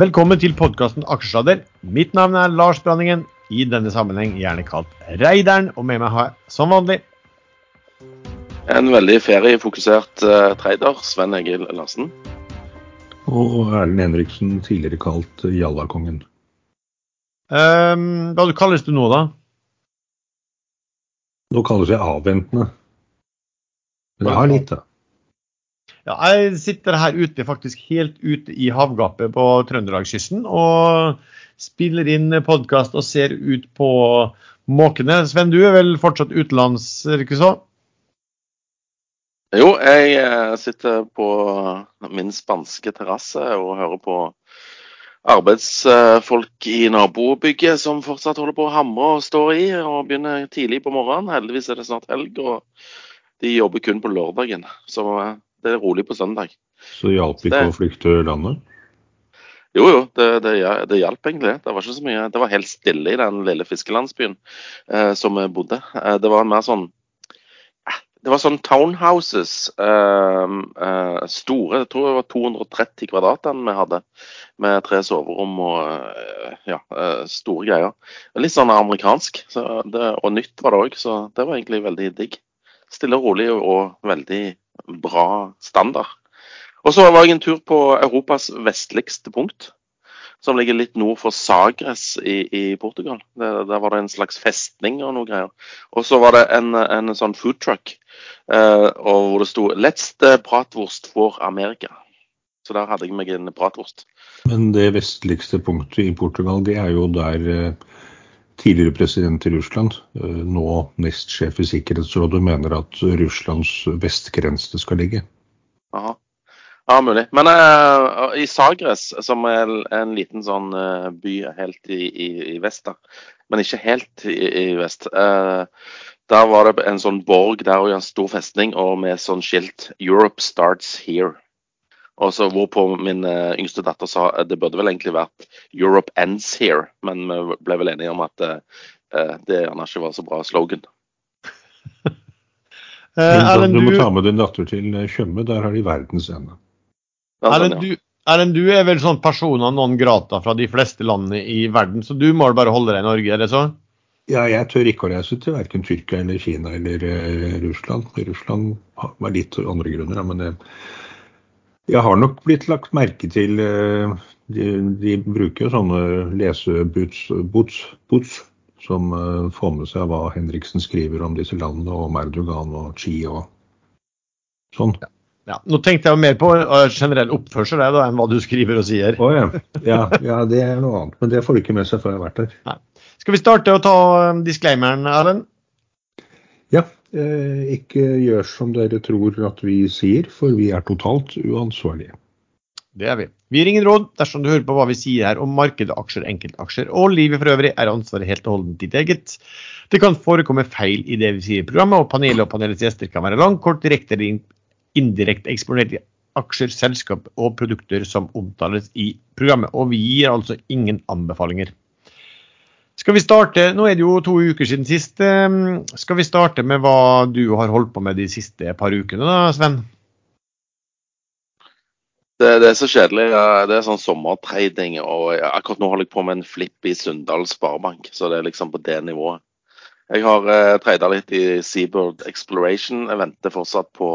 Velkommen til podkasten Aksjesladder. Mitt navn er Lars Branningen, i denne sammenheng gjerne kalt Reideren, og med meg har jeg som vanlig En veldig feriefokusert uh, trader, Sven Egil Larsen. Og Erlend Henriksen, tidligere kalt Jallakongen. um, Hva du kalles du nå, da? Nå kalles jeg avventende. Men jeg har litt, da. Ja, jeg sitter her ute, faktisk helt ute i havgapet på Trøndelagskysten og spiller inn podkast og ser ut på måkene. Sven, du er vel fortsatt utenlands, er det ikke så? Jo, jeg eh, sitter på min spanske terrasse og hører på arbeidsfolk i nabobygget som fortsatt holder på å hamre og stå i, og begynner tidlig på morgenen. Heldigvis er det snart helg, og de jobber kun på lørdagen. Så eh, det er rolig på søndag. Så hjalp ikke Det- å flykte landet? Jo, jo, det, det, det hjalp egentlig. Det var ikke så mye, det var helt stille i den lille fiskelandsbyen eh, som vi bodde. Eh, det var mer sånn eh, Det var sånn townhouses. Eh, eh, store. Jeg tror det var 230 kvadrat den vi hadde. Med tre soverom og eh, ja, store greier. Litt sånn amerikansk. Så det, og nytt var det òg, så det var egentlig veldig digg. Stille og rolig og veldig bra standard. Og så var jeg en tur på Europas vestligste punkt, som ligger litt nord for Sagres i, i Portugal. Der, der var det en slags festning og noe greier. Og så var det en, en sånn food truck eh, hvor det sto 'Let's bratwurst for America'. Så der hadde jeg meg en bratwurst. Men det vestligste punktet i Portugal, det er jo der eh, tidligere president i Russland, eh, nå nestsjef i Sikkerhetsrådet, mener at Russlands vestgrense skal ligge. Aha. Ja, mulig. Men uh, i Sagres, som er en liten sånn uh, by helt i, i, i vest, da, men ikke helt i, i vest, uh, der var det en sånn borg der og en stor festning og med sånn skilt 'Europe starts here'. Og så Hvorpå min eh, yngste datter sa at det burde vel egentlig vært 'Europe ends here', men vi ble vel enige om at eh, eh, det gjerne ikke var så bra slogan. Eh, du må ta med din datter til eh, Tjøme, der har de verdens ende. Ja, sånn, Erlend, du, Erlend, du er vel sånn persona non grata fra de fleste landene i verden, så du må vel bare holde deg i Norge, er det så? Ja, jeg tør ikke å reise til verken Tyrkia eller Kina eller eh, Russland. Russland var litt andre grunner, men det, jeg har nok blitt lagt merke til eh, de, de bruker jo sånne leseboots boots, boots, som eh, får med seg hva Henriksen skriver om disse landene, og om Erdogan og Chi og sånn. Ja, Nå tenkte jeg mer på eh, generell oppførsel jeg, da, enn hva du skriver og sier. Oh, ja. ja. Ja, det er noe annet. Men det får du ikke med seg før jeg har vært der. Skal vi starte å ta disclaimeren, Erlend? Ja, ikke gjør som dere tror at vi sier, for vi er totalt uansvarlige. Det er vi. Vi gir ingen råd dersom du hører på hva vi sier her om markedet, aksjer, enkeltaksjer og livet for øvrig, er ansvaret helt og holdent ditt eget. Det kan forekomme feil i det vi sier i programmet, og panelet og panelets gjester kan være langt, kort, direkte eller indirekte eksponert i aksjer, selskap og produkter som omtales i programmet. Og vi gir altså ingen anbefalinger. Skal vi starte, Nå er det jo to uker siden sist. eh, Skal vi starte med hva du har holdt på med de siste par ukene, da, Sven? Det, det er så kjedelig. Det er sånn sommertrading. og Akkurat nå holder jeg på med en flipp i Sunndal Sparebank, så det er liksom på det nivået. Jeg har eh, trada litt i Seabird Exploration. Jeg venter fortsatt på,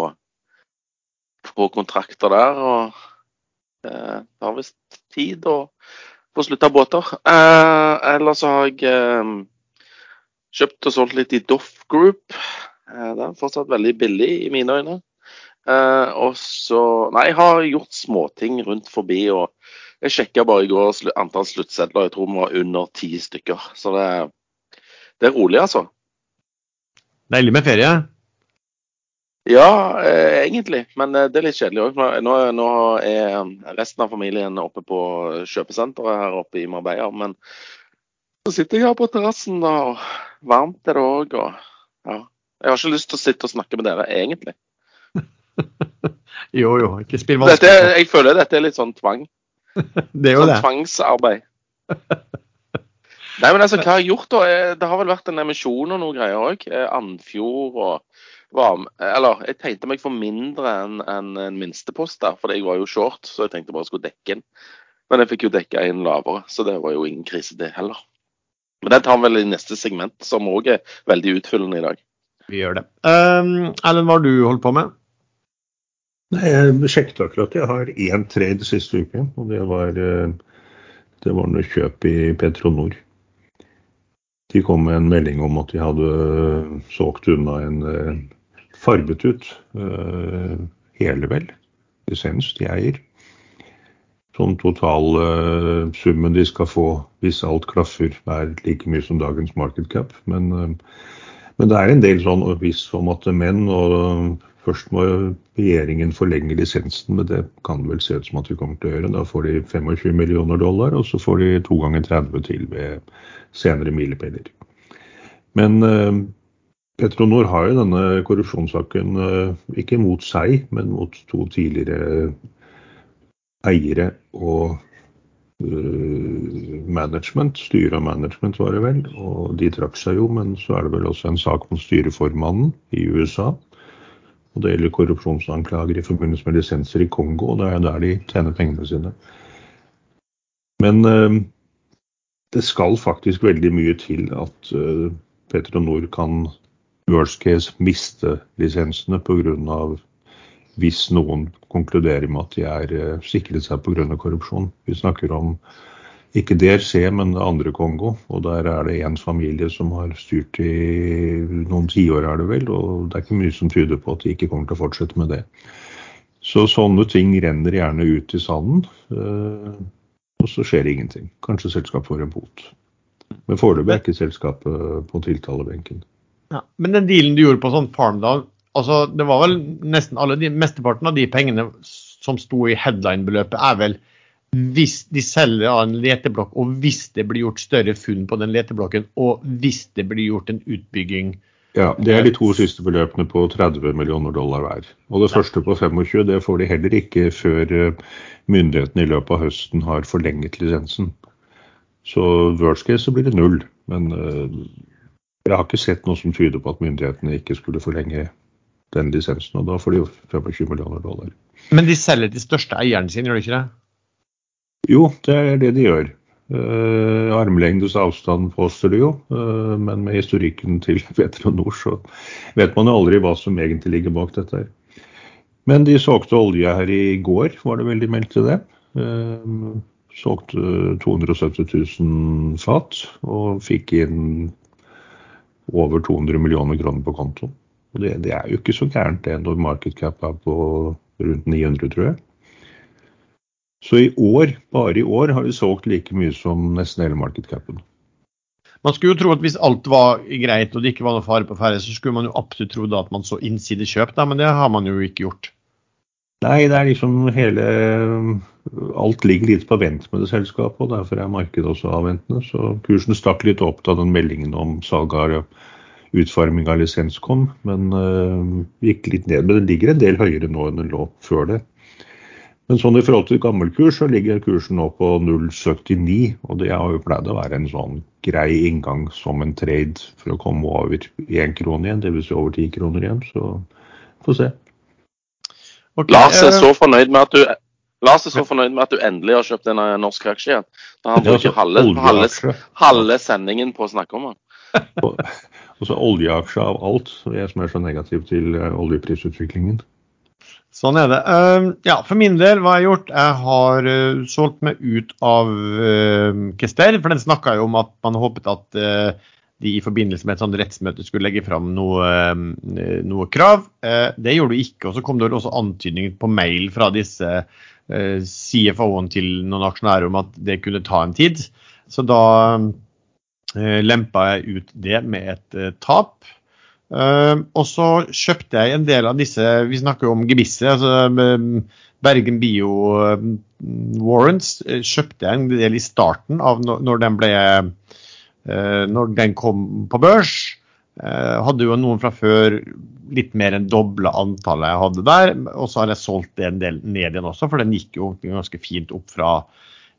på kontrakter der. og eh, Det har visst tid å slutt av båter. Eh, ellers har jeg eh, kjøpt og solgt litt i Doff Group. Eh, det er fortsatt veldig billig i mine øyne. Eh, og så Nei, jeg har gjort småting rundt forbi. og Jeg sjekka bare i går antall sluttsedler. Jeg tror vi var under ti stykker. Så det, det er rolig, altså. Deilig med ferie. Ja, eh, egentlig. Men eh, det er litt kjedelig òg. Nå, nå, er resten av familien oppe på kjøpesenteret her oppe i Marbella. Men så sitter jeg her på terrassen, og varmt er det òg. Og ja. Jeg har ikke lyst til å sitte og snakke med dere, egentlig. Jo, jo, ikke spill Dette, vanskelig. jeg føler dette er litt sånn tvang. Det er jo Sånn det. tvangsarbeid. Nei, men altså, hva har jeg gjort da? Eh, Det har vel vært en emisjon og noe greier òg. Andfjord og var, Eller jeg tenkte meg for mindre enn en, en minstepost der, for jeg var jo short, så jeg tenkte bare jeg skulle dekke den. Men jeg fikk jo dekka inn lavere, så det var jo ingen krise, det heller. Men den tar vi vel i neste segment, som òg er veldig utfyllende i dag. Vi gjør det. Um, Erlend, hva har du holdt på med? Nei, Jeg sjekket akkurat. Jeg har én trade siste uke, og det var, eh, det var noe kjøp i Petronor. De kom med en melding om at de hadde solgt unna en eh, farget ut uh, Helevel, lisens de eier. Sånn totalsummen uh, de skal få hvis alt klaffer, er like mye som dagens market cap. Men, uh, men det er en del sånn hvis om at menn, og først må regjeringen forlenge lisensen, men det kan vel se ut som at vi kommer til å gjøre. Da får de 25 millioner dollar, og så får de to ganger 30 til ved senere milepæler. Men Petronor har jo denne korrupsjonssaken eh, ikke mot seg, men mot to tidligere eiere og uh, management. Styre og management var det vel. Og de trakk seg jo, men så er det vel også en sak mot styreformannen i USA. Og det gjelder korrupsjonsanklager i forbindelse med lisenser i Kongo, og det er der de tjener pengene sine. Men det skal faktisk veldig mye til at Petronor kan worst case miste lisensene pga. hvis noen konkluderer med at de er eh, sikret seg pga. korrupsjon. Vi snakker om ikke DRC, men det andre Kongo. Og der er det én familie som har styrt i noen tiår, er det vel. Og det er ikke mye som tyder på at de ikke kommer til å fortsette med det. Så sånne ting renner gjerne ut i sanden. Eh, og så skjer det ingenting. Kanskje selskapet får en bot. Men foreløpig er ikke selskapet på tiltalebenken. Ja, men den dealen du gjorde på sånn Farmdal, altså det var vel nesten alle de, mesteparten av de pengene som sto i headline-beløpet, er vel hvis de selger av en leteblokk, og hvis det blir gjort større funn på den leteblokken, og hvis det blir gjort en utbygging. Ja, Det er de to siste beløpene på 30 millioner dollar hver. Og det første på 25 det får de heller ikke før eh, myndighetene i løpet av høsten har forlenget lisensen. Så worst case så blir det null. Men uh, jeg har ikke sett noe som tyder på at myndighetene ikke skulle forlenge den lisensen. Og da får de jo 25 millioner dollar. Men de selger til største eieren sin, gjør de ikke det? Jo, det er det de gjør. Uh, armlengdes avstand påstår de jo, uh, men med historikken til Petronor så vet man jo aldri hva som egentlig ligger bak dette. her. Men de solgte olje her i går, var det vel meldt til det. Uh, solgte 270 000 fat og fikk inn over 200 millioner kroner på konto. Og det, det, er jo ikke så gærent det når market cap er på rundt 900, tror jeg. Så i år, bare i år, har de solgt like mye som nesten hele market capen. Man skulle jo tro at hvis alt var greit og det ikke var noe fare på ferde, så skulle man jo absolutt tro at man så innsidekjøp, men det har man jo ikke gjort. Nei, det er liksom hele Alt ligger litt på vent med det selskapet, og derfor er markedet også avventende. Så kursen stakk litt opp da den meldingen om salg av utforming av lisens kom, men øh, gikk litt ned. Men den ligger en del høyere nå enn den lå før det. Men sånn i forhold til gammel kurs, så ligger kursen nå på 0,79. Og det har jo pleid å være en sånn grei inngang som en trade for å komme over én krone igjen, dvs. Si over ti kroner igjen. Så få se. Okay, Lars er eh, så fornøyd med at du Lars er så fornøyd med at du endelig har kjøpt en eh, norsk aksje igjen. Da han bruker halve, halve, halve, sendingen på å snakke om den. Og så oljeaksjer av alt, jeg som er så negativ til eh, oljeprisutviklingen. Sånn er det. Uh, ja, For min del, hva jeg har gjort? Jeg har uh, solgt meg ut av uh, Kester. For den snakka jo om at man håpet at de i forbindelse med et sånt rettsmøte skulle legge fram noe, eh, noe krav. Eh, det gjorde du ikke. og Så kom det også antydninger på mail fra disse eh, CFO-ene til noen aksjonærer om at det kunne ta en tid. Så da lempa jeg ut det med et tap. Og så kjøpte jeg en del av disse Vi snakker jo om gebisset. altså Bergen Bio Warrants kjøpte jeg en del i starten av når den ble når den kom på børs. Eh, hadde jo noen fra før litt mer enn doble antallet jeg hadde der. Og så har jeg solgt det en del ned igjen også, for den gikk jo ganske fint opp fra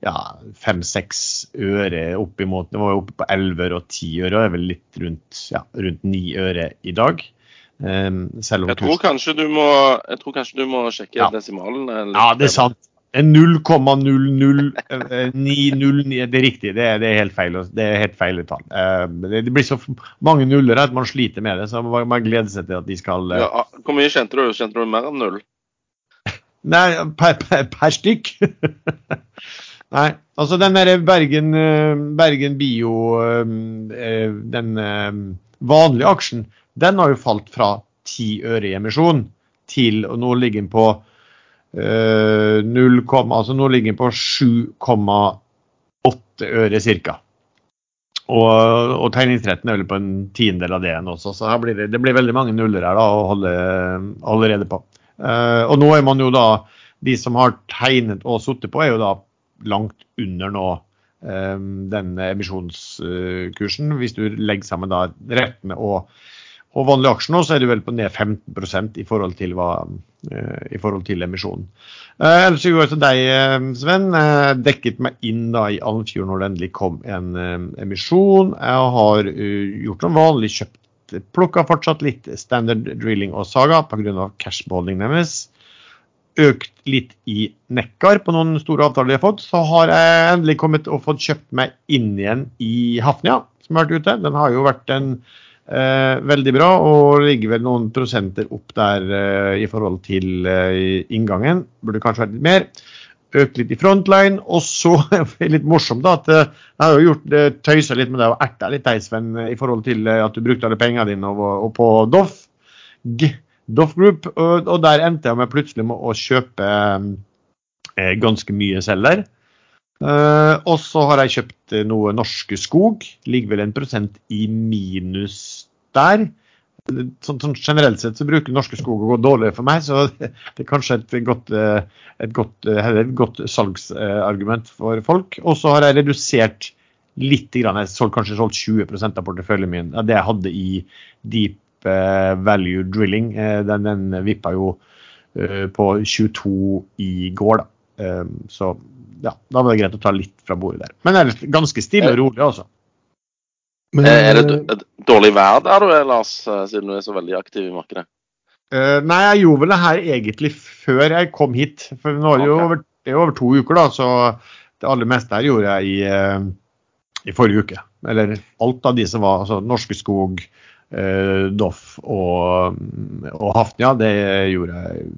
ja, fem-seks øre opp imot Det var jo oppe på elleve øre og ti øre, og er vel litt rundt, ja, rundt ni øre i dag. Um, jeg, tror kanskje du må, jeg tror kanskje du må sjekke ja. desimalen. Ja, det er sant. En 0,00909 Det er riktig, det er, det er helt feil. Det er helt feil tall. Eh, Det blir så mange nuller at man sliter med det, så man gleder seg til at de skal eh, Ja, hvor mye kjente du? Kjente du mer enn null? Nei, per, per, per stykk. Nei, altså den der Bergen, eh, Bergen Bio, eh, den eh, vanlige aksjen, den har jo falt fra 10 øre i emisjon til og nå ligger den på eh, 0, altså nå ligger den på 7,8 øre ca. Og, og tegningsretten er vel på en tiendedel av det igjen også, så blir det, det blir veldig mange nuller her da, å holde, allerede på. Uh, og nå er man jo da, de som har tegnet og sittet på, er jo da langt under nå um, den emisjonskursen. Hvis du legger sammen da rettene og, og vanlige aksjer nå, så er det vel på ned 15% i forhold til, hva, eh, i forhold til emisjonen. Eh, ellers går jeg til deg, eh, Sven. Eh, dekket meg inn da i Andfjord når det endelig kom en emisjon. Jeg har gjort som vanlig kjøpt Plukka fortsatt litt Standard Drilling og Saga pga. cashballing deres. Økt litt i Nekkar på noen store avtaler de har fått. Så har jeg endelig kommet og fått kjøpt meg inn igjen i Hafnia, som har vært ute. Den har jo vært en eh, veldig bra og ligger vel noen prosenter opp der eh, i forhold til eh, inngangen. Burde kanskje vært litt mer økt litt i frontline. Og så litt morsomt da, at eh, jeg har jo gjort det, tøysa litt med deg og erta litt deg, Sven, i forhold til eh, at du brukte alle pengene dine og, og på Doff. Doff Group, og, og der endte jeg med plutselig med å kjøpe eh, ganske mye selv der. Eh, og så har jeg kjøpt eh, noe Norske Skog. Ligger vel en prosent i minus der. Sånn, sånn generelt sett så bruker Norske Skog å gå dårligere for meg, så det er kanskje et godt, eh, et godt, et godt salgsargument for folk. Og så har jeg redusert litt. Grann. Jeg har kanskje solgt 20% av porteføljen min det jeg hadde i Deep Value Drilling. Den, den vippa jo på 22 i går, da. Så ja, da var det greit å ta litt fra bordet der. Men ellers ganske stille og rolig, altså. Eh, Er det et dårlig vær der du er, Lars, eh, siden du er så veldig aktiv i markedet? Uh, nei, jeg gjorde vel det her egentlig før jeg kom hit. For nå er det jo over, det er over to uker, da, så det aller meste her gjorde jeg i, uh, i forrige uke. Eller alt av de som var altså Norske Skog, uh, Doff og, og Hafnia, det gjorde jeg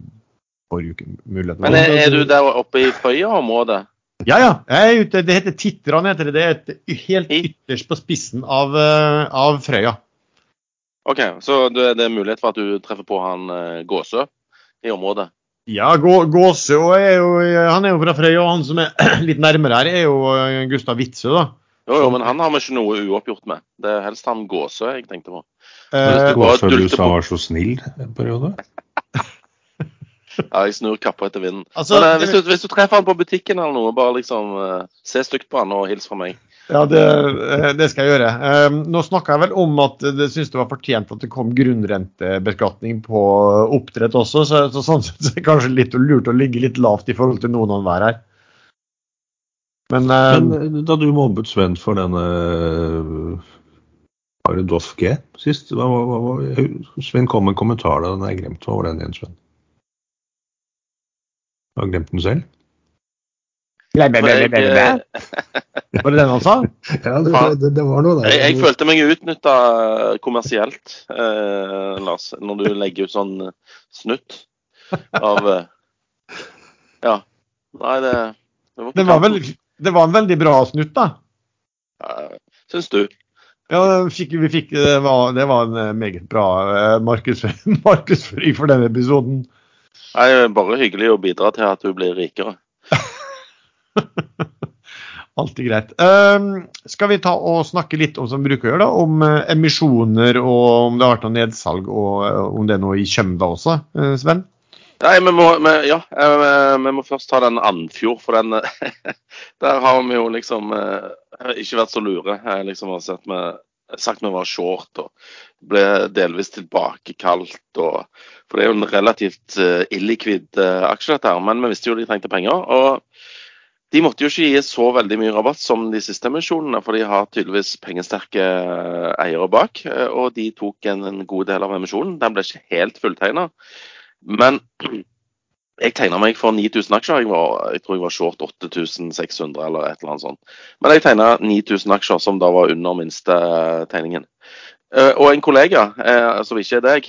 forrige uke. muligheten. Men er, er du der oppe i Frøya-området? Ja, ja. Jeg er ute, det heter Titran, heter det. Det er et helt ytterst på spissen av, eh, av Frøya. OK, så det det er mulighet for at du treffer på han eh, Gåsø i området? Ja, Gå- Gåsø og er jo, han er jo fra Frøya, og han som er litt nærmere her, er jo eh, Gustav Witzøe, da. Jo, jo, men han har vi ikke noe uoppgjort med. Det er helst han Gåsø jeg tenkte på. Eh, Gåsø du sa var så snill en periode? Ja, jeg snur kappa etter vinden. Altså, men eh, hvis, du, hvis du treffer han på butikken eller noe, bare liksom eh, se stygt på han og hils fra meg. ja, det, eh, det skal jeg gjøre. Eh, nå snakka jeg vel om at det syns det var fortjent at det kom grunnrentebeskatning på oppdrett også, så, så sånn sett så er det kanskje litt lurt å ligge litt lavt i forhold til noen annenhver her. Men, eh, Men eh, da du mobbet Sven for denne Var det Doff G sist? Hva, hva, hva, hva- Sven kom med en kommentar da, den har jeg glemt. Hva var den igjen, Sven? Du har glemt den selv? ble, ble, ble, ble, ble, ble. Var det den han sa? Ja, det, det, var noe jeg, jeg følte meg utnytta kommersielt, eh, Lars, når du legger ut sånn eh, snutt av eh, Ja. Nei, det Det var, Det var, vel, det var en veldig bra snutt, da. Ja, Syns du? Ja, fikk, vi fikk, det, var, det var en eh, meget bra markedsføring, markedsføring for denne episoden. Nei, bare hyggelig å bidra til at du blir rikere. Alltid greit. Um, skal vi ta og snakke litt om som bruker å gjøre da, om eh, emisjoner og om det har vært noe nedsalg og eh, om det er noe i Kjømda også, eh, Sven? Nei, vi må, vi, ja, vi må først ta den Andfjord, for den Der har vi jo liksom ikke vært så lure. Liksom har sett med, sagt vi var short og ble delvis tilbakekalt. Og, for det er jo en relativt uh, illikvid uh, aksje, dette her. Men vi visste jo de trengte penger. og de måtte jo ikke gi så veldig mye rabatt som de siste emisjonene, for de har tydeligvis pengesterke eh, eiere bak. eh, Og de tok en, en god del av emisjonen. Den ble ikke helt fulltegna. Men jeg tegna meg for 9000 aksjer. Jeg, var, jeg tror jeg var short 8600 eller et eller annet sånt. Men jeg tegna 9000 aksjer, som da var under minste eh, tegningen. Uh, og en kollega, uh, som ikke er deg,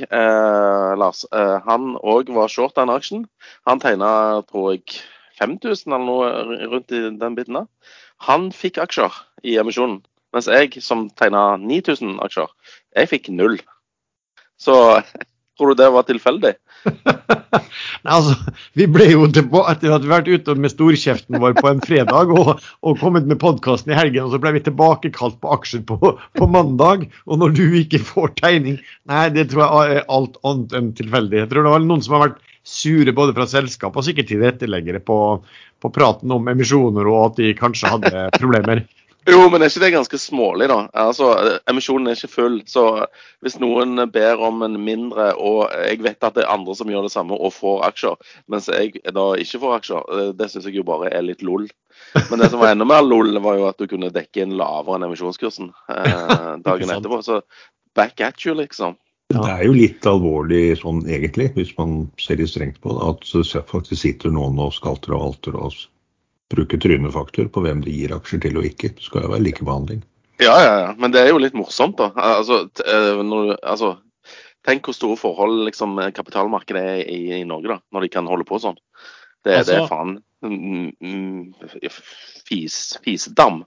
Lars, han òg var short den aksjen. Han tegna, tror jeg, 5000 eller noe rundt i den biten der. Han fikk aksjer i emisjonen, mens jeg som tegna 9000 aksjer, jeg fikk null. Så tror du det var tilfeldig? Nei, altså, Vi ble jo tilbake etter at vi vært ute med storkjeften vår på en fredag og, og kommet med podkasten i helgen, og så ble vi tilbakekalt på aksjer på, på, mandag. Og når du ikke får tegning Nei, det tror jeg er alt annet enn tilfeldig. Jeg tror det var noen som har vært sure både fra selskap og sikkert tilretteleggere på, på praten om emisjoner og at de kanskje hadde problemer. Jo, men er ikke det ganske smålig, da? Altså, Emisjonen er ikke full. Så hvis noen ber om en mindre, og jeg vet at det er andre som gjør det samme og får aksjer, mens jeg da ikke får aksjer, eh, det syns jeg jo bare er litt lol. Men det som var enda mer lol, var jo at du kunne dekke inn lavere enn emisjonskursen eh, dagen etterpå. Så back at you, liksom. Det er jo litt alvorlig sånn egentlig, hvis man ser litt strengt på det, at faktisk sitter noen og skalter og halter og bruke trynefaktor på hvem de gir aksjer til og ikke. Det skal jo være likebehandling. Ja, ja, ja. Men det er jo litt morsomt, da. Altså, eh, når, altså, tenk hvor store forhold liksom, kapitalmarkedet er i, i, Norge, da, når de kan holde på sånn. Det, altså, det er faen mm, mm, fis, fisedam.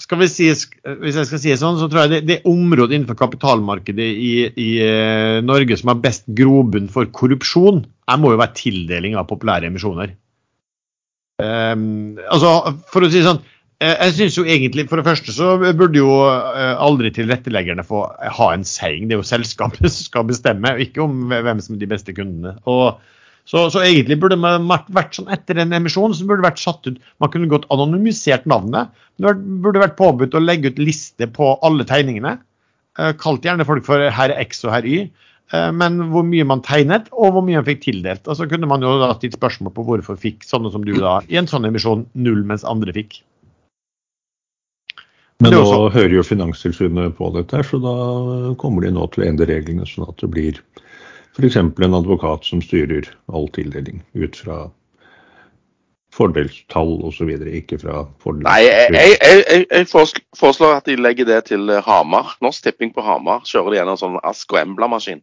Skal vi si, hvis jeg skal si det sånn, så tror jeg det, det området innenfor kapitalmarkedet i, i Norge som har best grobunn for korrupsjon, jeg må jo være tildeling av populære emisjoner. Um, altså, for å si sånn, eh, jeg synes jo egentlig, For det første så burde jo eh, aldri tilretteleggerne få ha en saying. Det er jo selskapet som skal bestemme, ikke om hvem som er de beste kundene. Og, så, så, egentlig burde man vært sånn etter en emisjon så burde det vært satt ut Man kunne godt anonymisert navnet. Det burde vært påbudt å legge ut liste på alle tegningene. Eh, kalt gjerne folk for herr X og herr Y. Eh, men hvor mye man tegnet, og hvor mye man fikk tildelt. Og så kunne man jo da stilt spørsmål på hvorfor fikk sånne som du da i en sånn emisjon null, mens andre fikk. Men nå også... hører jo Finanstilsynet på dette, så da kommer de nå til å endre reglene, sånn at det blir f.eks. en advokat som styrer all tildeling ut fra fordelstall osv., ikke fra fordel... Nei, jeg, jeg, jeg, jeg, foreslår at de legger det til Hamar. Norsk Tipping på Hamar kjører de gjennom sånn Ask og Embla-maskin.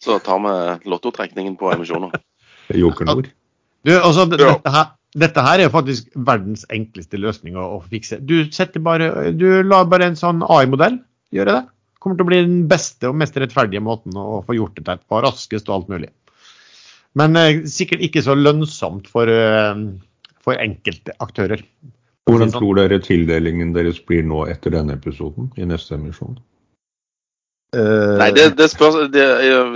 Så tar vi lottotrekningen på emisjoner. Jokernord. Du, altså, dette, her, dette her er jo faktisk verdens enkleste løsning å, å fikse. Du, bare, du lar bare en sånn AI-modell gjøre det. Kommer til å bli den beste og mest rettferdige måten å få gjort dette på. Raskest og alt mulig. Men eh, sikkert ikke så lønnsomt for eh, for enkelte aktører. Hvordan tror dere tildelingen deres blir nå etter denne episoden i neste emisjon? Uh, Nei, det, det spørs, det,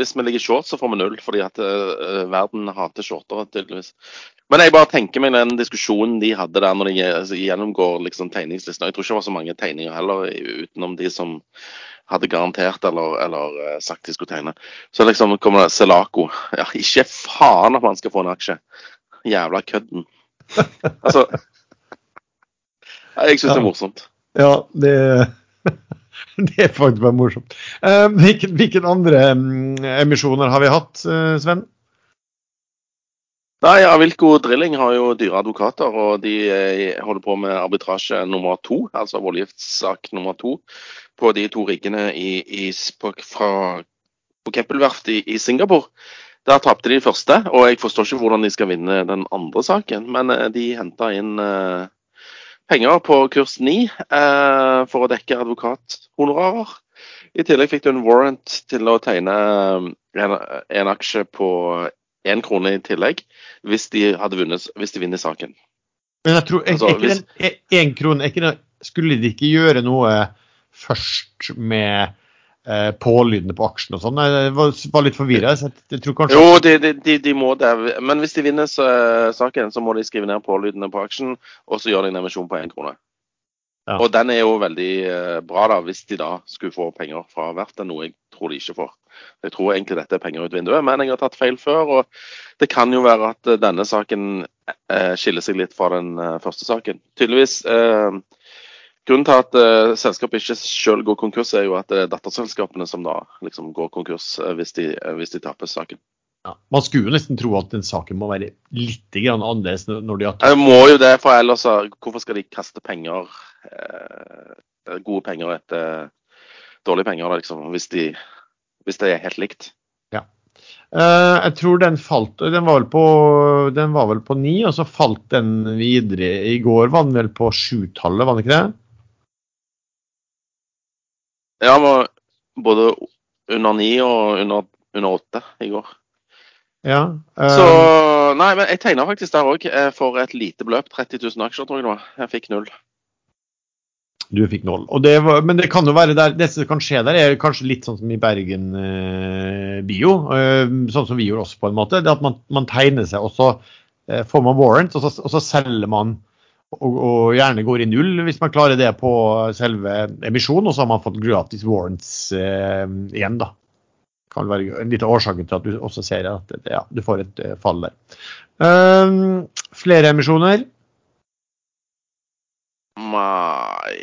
Hvis vi ligger short, så får vi null. Fordi at uh, verden hater shortere, tydeligvis. Men jeg bare tenker meg den diskusjonen de hadde der når de altså, gjennomgår liksom, tegningslisten. Jeg tror ikke det var så mange tegninger heller, utenom de som hadde garantert eller, eller uh, sagt de skulle tegne. Så liksom kommer det Selaco. Ja, ikke faen at man skal få en aksje. Jævla kødden altså Jeg syns ja. det er morsomt. Ja, det, det er faktisk bare morsomt. Uh, hvilken, hvilken, andre um, emisjoner har vi hatt, uh, Sven? Nei, Avilko Drilling har jo dyre advokater, og de eh, holder på med arbitrasje nummer to, altså voldgiftssak nummer to, på de to riggene i, i, på, fra, på Keppelverft i, i Singapore. Der tapte de første, og jeg forstår ikke hvordan de skal vinne den andre saken. Men eh, de henta inn uh, penger på kurs 9 uh, eh, for å dekke advokathonorarer. I tillegg fikk du en warrant til å tegne en, en aksje på én krone i tillegg hvis de, hadde vunnet, hvis de vinner saken. Men jeg tror, er, altså, ikke den én krone, Skulle de ikke gjøre noe først med eh, pålydende på aksjen og sånn. Jeg var, litt forvirra. Jo, de, de, de, må det. Men hvis de vinner uh, saken, så må de skrive ned pålydende på aksjen, og så gjør de en emisjon på én krone. Ja. Og den er jo veldig uh, bra, da, hvis de da skulle få penger fra verftet, noe jeg tror de ikke får. Jeg tror egentlig dette er penger ut vinduet, men jeg har tatt feil før. og Det kan jo være at denne saken skiller seg litt fra den første saken. Tydeligvis Grunnen til at uh, selskapet ikke selv går konkurs, er jo at det er datterselskapene som da liksom går konkurs uh, hvis, de, uh, hvis de taper saken. Ja. Man skulle jo nesten tro at den saken må være litt grann annerledes når de har tatt Det må jo det, for ellers så Hvorfor skal de kaste penger, eh, gode penger etter dårlige penger, liksom, hvis, de, hvis det er helt likt? Eh, jeg tror den falt Den var vel på Den var vel på ni, og så falt den videre. I går var den vel på sjutallet, var den ikke det? Ja, men både under ni og under, under åtte i går. Ja. eh, Så Nei, men jeg tegna faktisk der òg, for et lite beløp. 30 000 aksjer, tror jeg det var. Jeg fikk null. Du fikk null. Det var, men det kan jo være der, det som kan skje der, er kanskje litt sånn som i Bergen eh, Bio. Eh, sånn som vi gjorde også, på en måte. Det at man, man tegner seg, og så eh, får man warrant, og så, og så selger man og, og gjerne går i null hvis man klarer det på selve emisjonen, og så har man fått gratis warrants eh, igjen, da. Kan være en liten årsak til at du også ser at ja, du får et eh, fall der. Um, flere emisjoner? Nei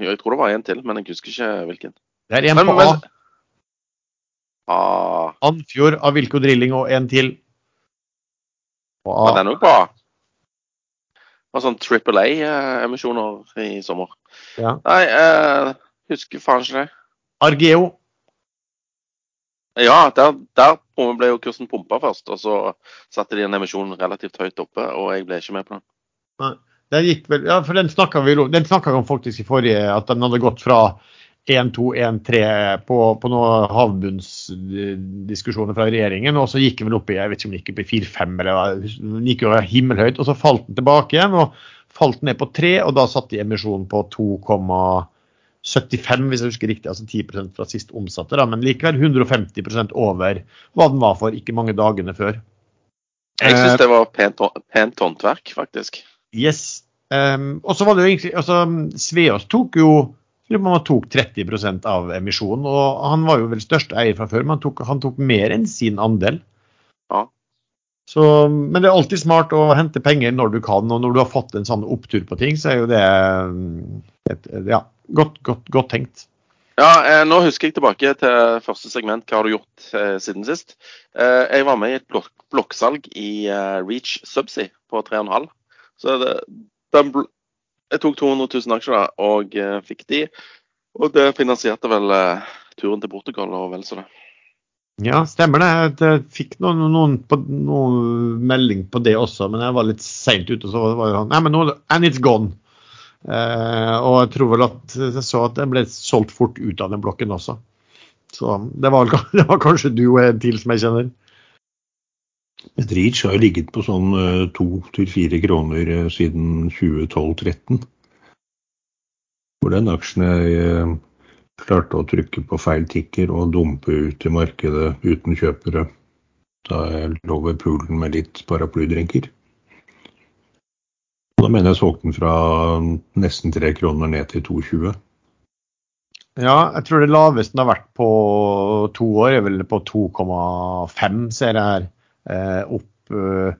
Jo, Jeg tror det var en til, men jeg husker ikke hvilken. Det er en Men- på A. men- Ah, Andfjord, Avilko Drilling og en til. A. var den òg på Det var sånn Triple A-emisjoner i sommer. Ja. Nei, eh, husker faen ikke det. Argeo. Ja, der, der ble jo kursen pumpa først, og så satte de en emisjon relativt høyt oppe, og jeg ble ikke med på den. Den gikk vel, ja, for den snakka vi den snakket vi om faktisk i forrige, at den hadde gått fra 1-2-1-3 på, på noen havbunnsdiskusjoner fra regjeringen, og så gikk den vel opp i jeg vet ikke om den gikk opp i 4-5 eller den gikk jo himmelhøyt, og så falt den tilbake igjen, og falt ned på 3, og da satte de emisjonen på 2,75 hvis jeg husker riktig, altså 10% fra sist omsatte, da, men likevel 150% over hva den var for ikke mange dagene før. Jeg Eh, syns det var pent, pent håndverk, faktisk. Yes. Um, og så var det jo egentlig altså, Sveås tok jo lurer på om han tok 30% av emisjonen. og Han var jo vel største eier fra før, men han tok, han tok mer enn sin andel. Ja. Så, men det er alltid smart å hente penger når du kan, og når du har fått en sånn opptur på ting, så er jo det um, et, ja, godt, godt, godt tenkt. Ja, eh, nå husker jeg tilbake til første segment. Hva har du gjort eh, siden sist? Eh, jeg var med i et blokk, blokksalg i eh, Reach Subsea på 3,5. Så det, den, jeg tok 200 000 aksjer da, og eh, fikk de. Og det finansierte vel eh, turen til Portugal og vel så det. Ja, stemmer det. Jeg fikk noen, noen, på, noen melding på det også, men jeg var litt seint ute. Så var det sånn Nei, men nå And it's gone. Eh, og jeg tror vel at jeg så at den ble solgt fort ut av den blokken også. Så det var, det var kanskje du og en til som jeg kjenner. Reach har jo ligget på sånn eh, to til fire kroner eh, siden 2012-13. Hvor den aksjen jeg klarte å trykke på feil tikker og dumpe ut i markedet uten kjøpere. Da jeg lå ved poolen med litt paraplydrinker. Da mener jeg solgte den fra nesten tre kroner ned til 2,20. Ja, jeg tror det laveste den har vært på to år, er vel på 2,5, ser jeg her. Eh, opp eh,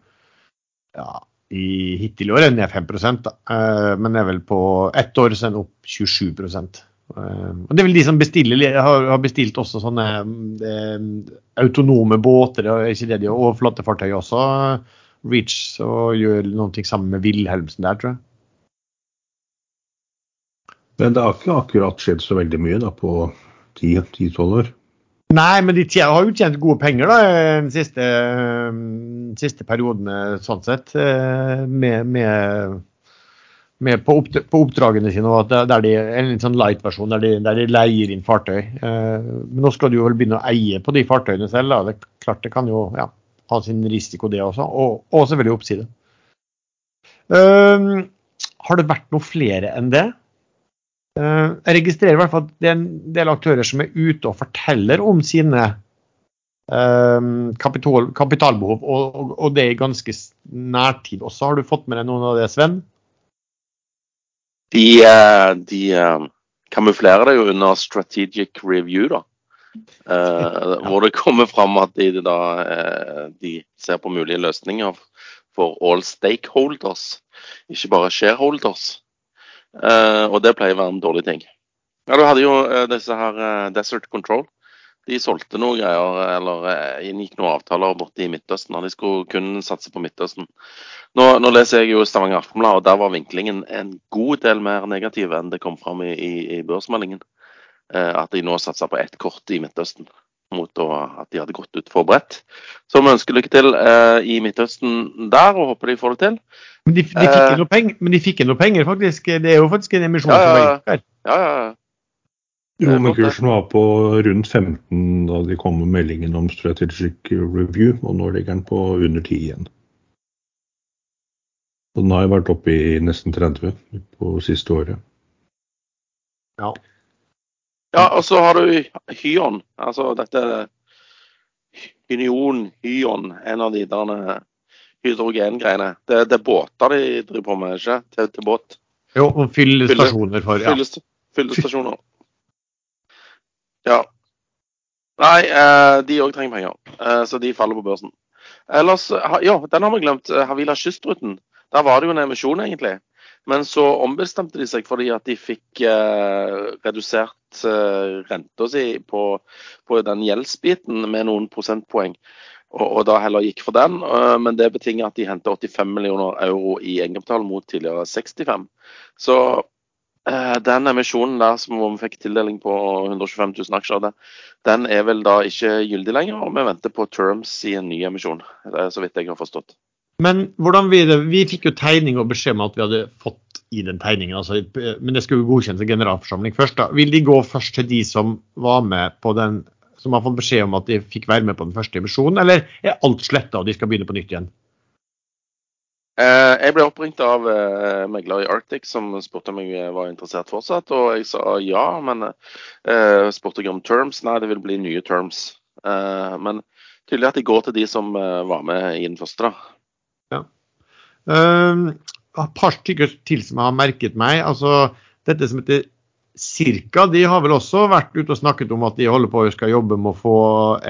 ja, i hittil i år ned 5 da. Eh, men er vel på ett år så er den opp 27 eh, og Det er vel de som bestiller, har, bestilt også sånne autonome båter, er ikke det de og flåtefartøy også. Reach og gjør noe sammen med Wilhelmsen der, tror jeg. Men det har ikke akkurat skjedd så veldig mye da på 10-12 år. Nei, men de tjener, har jo tjent gode penger da, den siste, eh, siste periodene, sånn sett. eh, Med, med, med på, oppd- på oppdragene sine, og at der de, en litt sånn light-versjon der, de- der de leier inn fartøy. Eh, Men nå skal du vel begynne å eie på de fartøyene selv. da. Det er klart det kan jo ja, ha sin risiko, det også. Og, og selvfølgelig oppside. Eh, har det vært noe flere enn det? Eh, Jeg registrerer i hvert fall at det er en del aktører som er ute og forteller om sine eh, kapital, kapitalbehov, og, og, det i ganske nærtid også. Har du fått med deg noen av det, Sven? De, eh, de kamuflerer det jo under strategic review, da. Eh, Hvor det kommer fram at de, da, de ser på mulige løsninger for all stakeholders, ikke bare shareholders. Eh, og det pleier å være en dårlig ting. Ja, Du hadde jo eh, disse her eh, Desert Control. De solgte noe greier, eller inngikk noen avtaler borte i Midtøsten. og De skulle kun satse på Midtøsten. Nå, nå leser jeg jo Stavanger Aftenblad, og der var vinklingen en god del mer negativ enn det kom fram i, i, i børsmeldingen. At de nå satser på ett kort i Midtøsten, mot å, at de hadde gått ut forberedt. Så vi ønsker lykke til eh, i Midtøsten der, og håper de får det til. Men de, de fikk noe penger, men de fikk noe penger, faktisk. Det er jo faktisk en emisjon Ja, ja. Ja, ja, ja. Jo, er men kursen var på rundt 15 da de kom med meldingen om strategic review, og nå ligger den på under 10 igjen. Og den har jo vært oppe i nesten 30 på siste året. Ja. Ja, og så har du Hyon. Altså dette Union Hyon, en av de der eh, hydrogengreiene. Det, det er båter de driver på med, ikke? Til, til båt. Jo, og fylle stasjoner for ja. Fyllest, fyllestasjoner. Ja. Nei, eh, de òg trenger penger, eh, så de faller på børsen. Ellers, ja, den har vi glemt. Havila Kystruten. Der var det jo en emisjon, egentlig. Men så ombestemte de seg fordi at de fikk eh, redusert eh, renta si på, på den gjeldsbiten med noen prosentpoeng. Og, og da heller gikk for den. eh, men det betinger at de henter 85 millioner euro i egenkapital mot tidligere 65. Så eh, den emisjonen der som vi fikk tildeling på 125 000 aksjer, den, er vel da ikke gyldig lenger. Og vi venter på terms i en ny emisjon, det er så vidt jeg har forstått. Men hvordan vi. Vi fikk jo tegning og beskjed om at vi hadde fått i den tegningen. Altså, men det skulle jo godkjennes av generalforsamling først. da. Vil de gå først til de som var med på den, som har fått beskjed om at de fikk være med på den første emisjonen, eller er alt sletta og de skal begynne på nytt igjen? Eh, jeg ble oppringt av eh, megler i Arctic som spurte om jeg var interessert fortsatt, og jeg sa ja, men uh, spurte jeg om terms. Nei, det vil bli nye terms. Uh, men tydelig at de går til de som eh, var med i den første, da. Um, et par stykker til som har merket meg. altså Dette som heter Cirka, de har vel også vært ute og snakket om at de holder på og skal jobbe med å få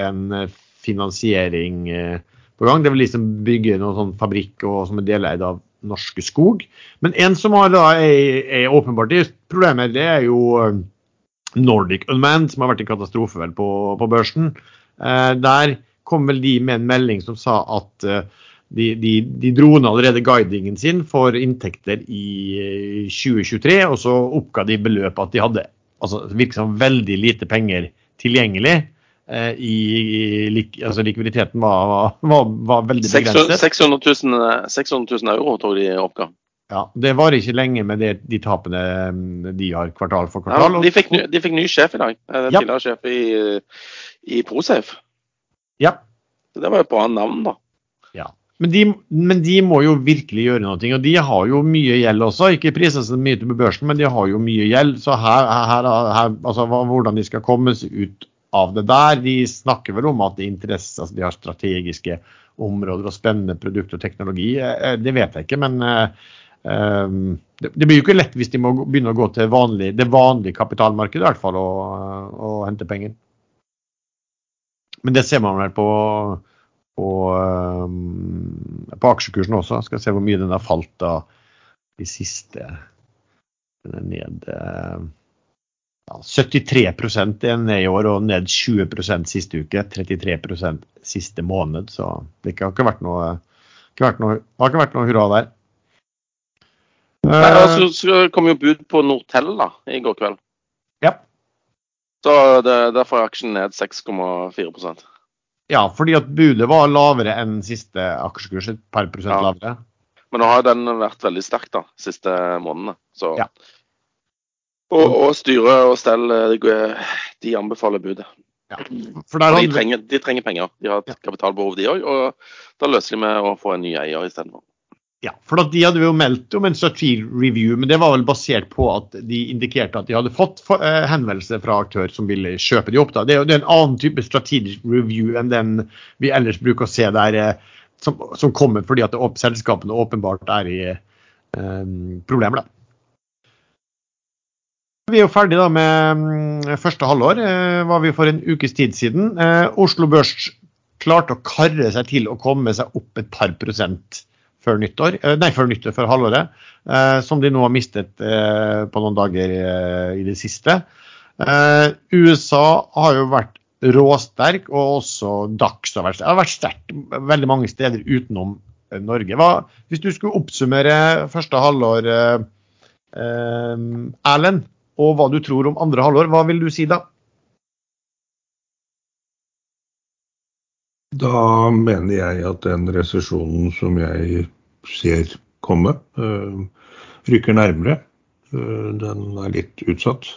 en eh, finansiering eh, på gang. Det vil liksom bygge noen sånn fabrikk og som er deleid av Norske Skog. Men en som har da er, er åpenbart problemer, det er jo eh, Nordic Unmanned, som har vært en katastrofe vel på, på børsen. Eh, der kom vel de med en melding som sa at eh, de, de, de dro ned allerede guidingen sin for inntekter i eh, 2023, og så oppga de beløpet at de hadde altså virker som veldig lite penger tilgjengelig. Eh, i, i, altså Likviditeten var, var, var veldig 600 begrenset. 600 000, eh, 600 000 euro tror de oppga. Ja, det varer ikke lenge med det, de tapene mm, de har kvartal for kvartal. Ja, de, fikk de fikk ny sjef i dag. Eh, Ja. Tidligere sjef i, i Prosafe. ja, Så Det var jo et bra navn, da. Men de, men de må jo virkelig gjøre noe. Og de har jo mye gjeld også. Ikke priser så mye på børsen, men de har jo mye gjeld. Så her, her, her altså hvordan de skal komme ut av det der. De snakker vel om at det er interesse, altså de har strategiske områder og spennende produkt og teknologi. Eh, Det vet jeg ikke, men eh, eh, det det blir jo ikke lett hvis de må begynne å gå til vanlig, det vanlige kapitalmarkedet i hvert fall og, og hente penger. Men det ser man vel på på, um, på aksjekursen også. Skal se hvor mye den har falt da de siste Den er ned eh, ja, 73 er ned i år, og ned 20% siste uke. 33% siste måned. Så det har ikke vært noe, ikke vært noe, har ikke vært noe hurra der. Nei, altså, så kom jo bud på Nortel da, i går kveld. ja. Så det, Derfor er aksjen ned 6,4 ja, fordi at budet var lavere enn siste aksjekurs. Et par prosent Ja. lavere. Men nå har den vært veldig sterk da, siste månedene. Så. Ja. Og, og styret og stell eh, de anbefaler budet. Ja. De trenger, de trenger penger. De har et kapitalbehov, de òg. Og da løser de med å få en ny eier istedenfor. Ja, for De hadde jo meldt om en strategi review, men det var vel basert på at de indikerte at de hadde fått eh, henvendelse fra aktør som ville kjøpe de opp. da. Det er jo en annen type strategisk review enn den vi ellers bruker å se der, eh, som, som kommer fordi at selskapene åpenbart er i um, problemer. Vi er jo ferdig da med mm, første halvår. Var vi for en ukes tid siden. Oslo Børs klarte å karre seg til å komme seg opp et par prosent før nyttår, eh, nei, før nyttår, før halvåret, eh, som de nå har mistet eh, på noen dager i det siste. USA har jo vært råsterk, og også Dax har vært sterk. Har vært sterk veldig mange steder utenom Norge. Hva, hvis du skulle oppsummere første halvår, Erlend, og hva du tror om andre halvår, hva vil du si da? Da mener jeg at den resesjonen som jeg ser komme, øh, rykker nærmere. Øh, den er litt utsatt.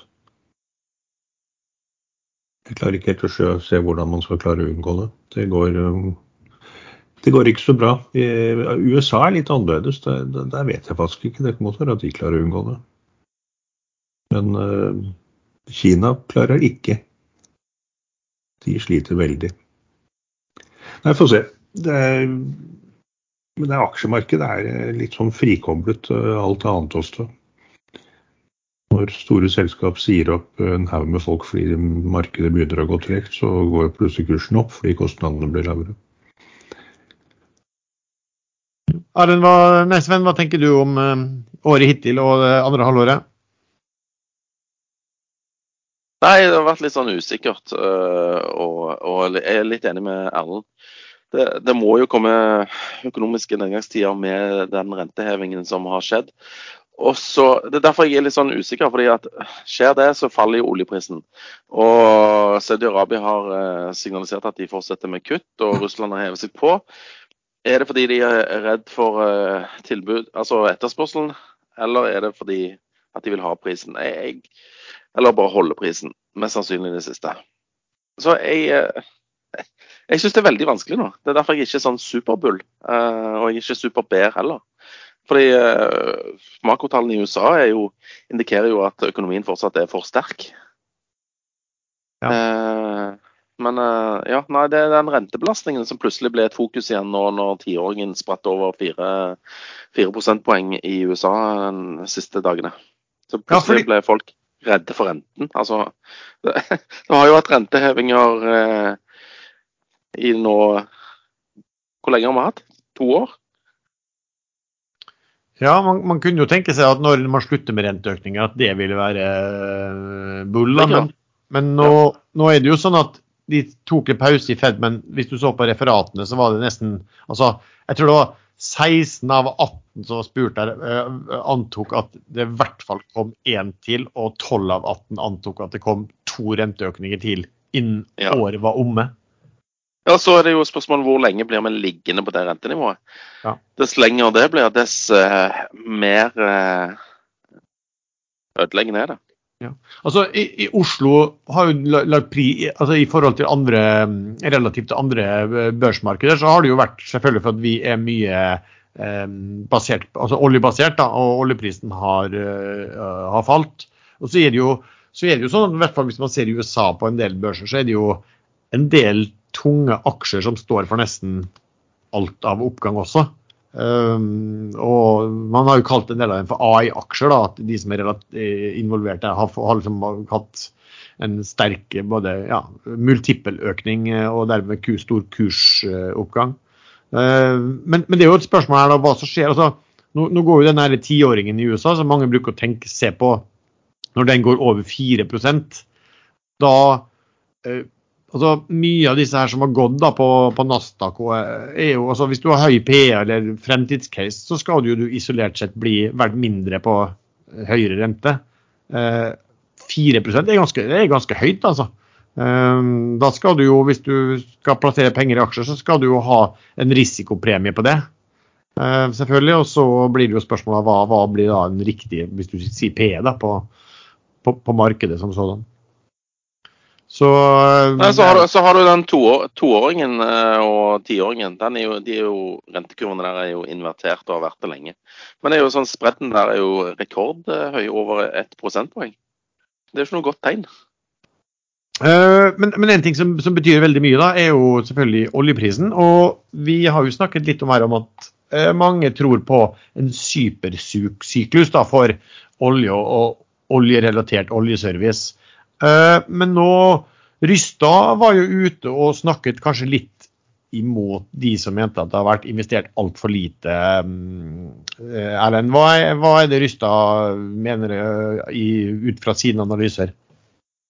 Jeg klarer ikke helt å se hvordan man skal klare å unngå det. Det går, øh, det går ikke så bra. USA er litt annerledes. Der, der vet jeg faktisk ikke. Det kan godt være at de klarer å unngå det. Men Kina klarer ikke. De sliter veldig. Nei, få se. Det er, men det er aksjemarkedet er eh, litt sånn frikoblet eh, alt annet også. Når store selskap sier opp en haug med folk fordi markedet begynner å gå tregt, så går plutselig kursen opp fordi kostnadene blir lavere. Arjen, hva, nei, Sven, hva tenker du om året hittil og andre halvåret? Nei, det har vært litt sånn usikkert. Uh, og, og, jeg er litt enig med Erlend det, det, må jo komme økonomiske nedgangstider med den rentehevingen som har skjedd. Og så, Det er derfor jeg er litt sånn usikker. fordi at Skjer det, så faller jo oljeprisen. Og Saudi-Arabia har eh, signalisert at de fortsetter med kutt, og Russland har hevet seg på. Er det fordi de er redd for eh, tilbud, altså etterspørselen, eller er det fordi at de vil ha prisen? Jeg, eller bare holde prisen. Mest sannsynlig det siste. Så jeg eh, jeg syns det er veldig vanskelig nå. Det er derfor jeg ikke er sånn superbull. Uh, og jeg er ikke superbear heller. Fordi uh, makrotallene i USA jo, indikerer jo at økonomien fortsatt er for sterk. Ja. Men ja, nei, det er den rentebelastningen som plutselig ble et fokus igjen nå når tiåringen spratt over fire, fire prosentpoeng i USA de siste dagene. Så plutselig ja, fordi... ble folk redde for renten. Altså, det, det har jo vært rentehevinger eh, i nå Hvor lenge har vi hatt? To år? Ja, man, man, kunne jo tenke seg at når man slutter med renteøkninger, at det ville være eh, bull. Men, men nå, nå, er det jo sånn at de tok en pause i Fed, men hvis du så på referatene, så var det nesten altså, Jeg tror det var 16 av 18 som spurte, spurt uh, antok at det i hvert fall kom én til, og 12 av 18 antok at det kom to renteøkninger til innen ja. året var omme. Ja, Så er det jo spørsmålet hvor lenge blir vi liggende på det rentenivået. Ja. Dess lenger det blir, dess uh, mer uh, ødeleggende er det. Ja. Altså, i, i, Oslo har jo lagt pri, altså I forhold til andre, relativt andre eh, børsmarkeder, så har det jo vært selvfølgelig for at vi er mye eh, basert, altså oljebasert, da, og oljeprisen har, uh, har falt. Og så er, jo, så er det jo sånn i hvert fall hvis man ser i USA på en del børser, så er det jo en del tunge aksjer som står for nesten alt av oppgang også. Um, og Man har jo kalt en del av dem for AI-aksjer. at De som er eh, involvert der, har, har liksom hatt en sterk både ja, multippeløkning eh, og dermed stor kursoppgang. Uh, men, men, det er jo et spørsmål her da, hva som skjer. altså Nå, nå går jo den tiåringen i USA, som mange bruker å tenke, se på, når den går over 4 da uh, altså Mye av disse her som har gått da på, på Nasdaq, er jo, altså hvis du har høy PE eller fremtidscase, så skal du jo isolert sett bli verdt mindre på høyere rente. Eh, 4 er ganske, det er ganske høyt, altså. Eh, da skal du jo, hvis du skal plassere penger i aksjer, så skal du jo ha en risikopremie på det. Eh, selvfølgelig, Og så blir det jo spørsmålet hva, hva blir da en riktig, hvis du sier PE, da, på, på, på markedet som sådan. Så, Nei, så, har du, så, har du, den toåringen eh, og tiåringen. Den er jo, de er jo, rentekurvene der er jo invertert og har vært det lenge. Men det er jo sånn, spredden der er jo rekordhøy, over ett prosentpoeng. Det er jo ikke noe godt tegn. Uh, men, men, en ting som, som, betyr veldig mye, da, er jo selvfølgelig oljeprisen. Og vi har jo snakket litt om her om at uh, mange tror på en supersyklus for olje og, og oljerelatert oljeservice. Eh, men nå Rystad var jo ute og snakket kanskje litt imot de som mente at det har vært investert altfor lite. Eh, Erlend, hva, hva, er det Rystad mener eh, ut fra sine analyser?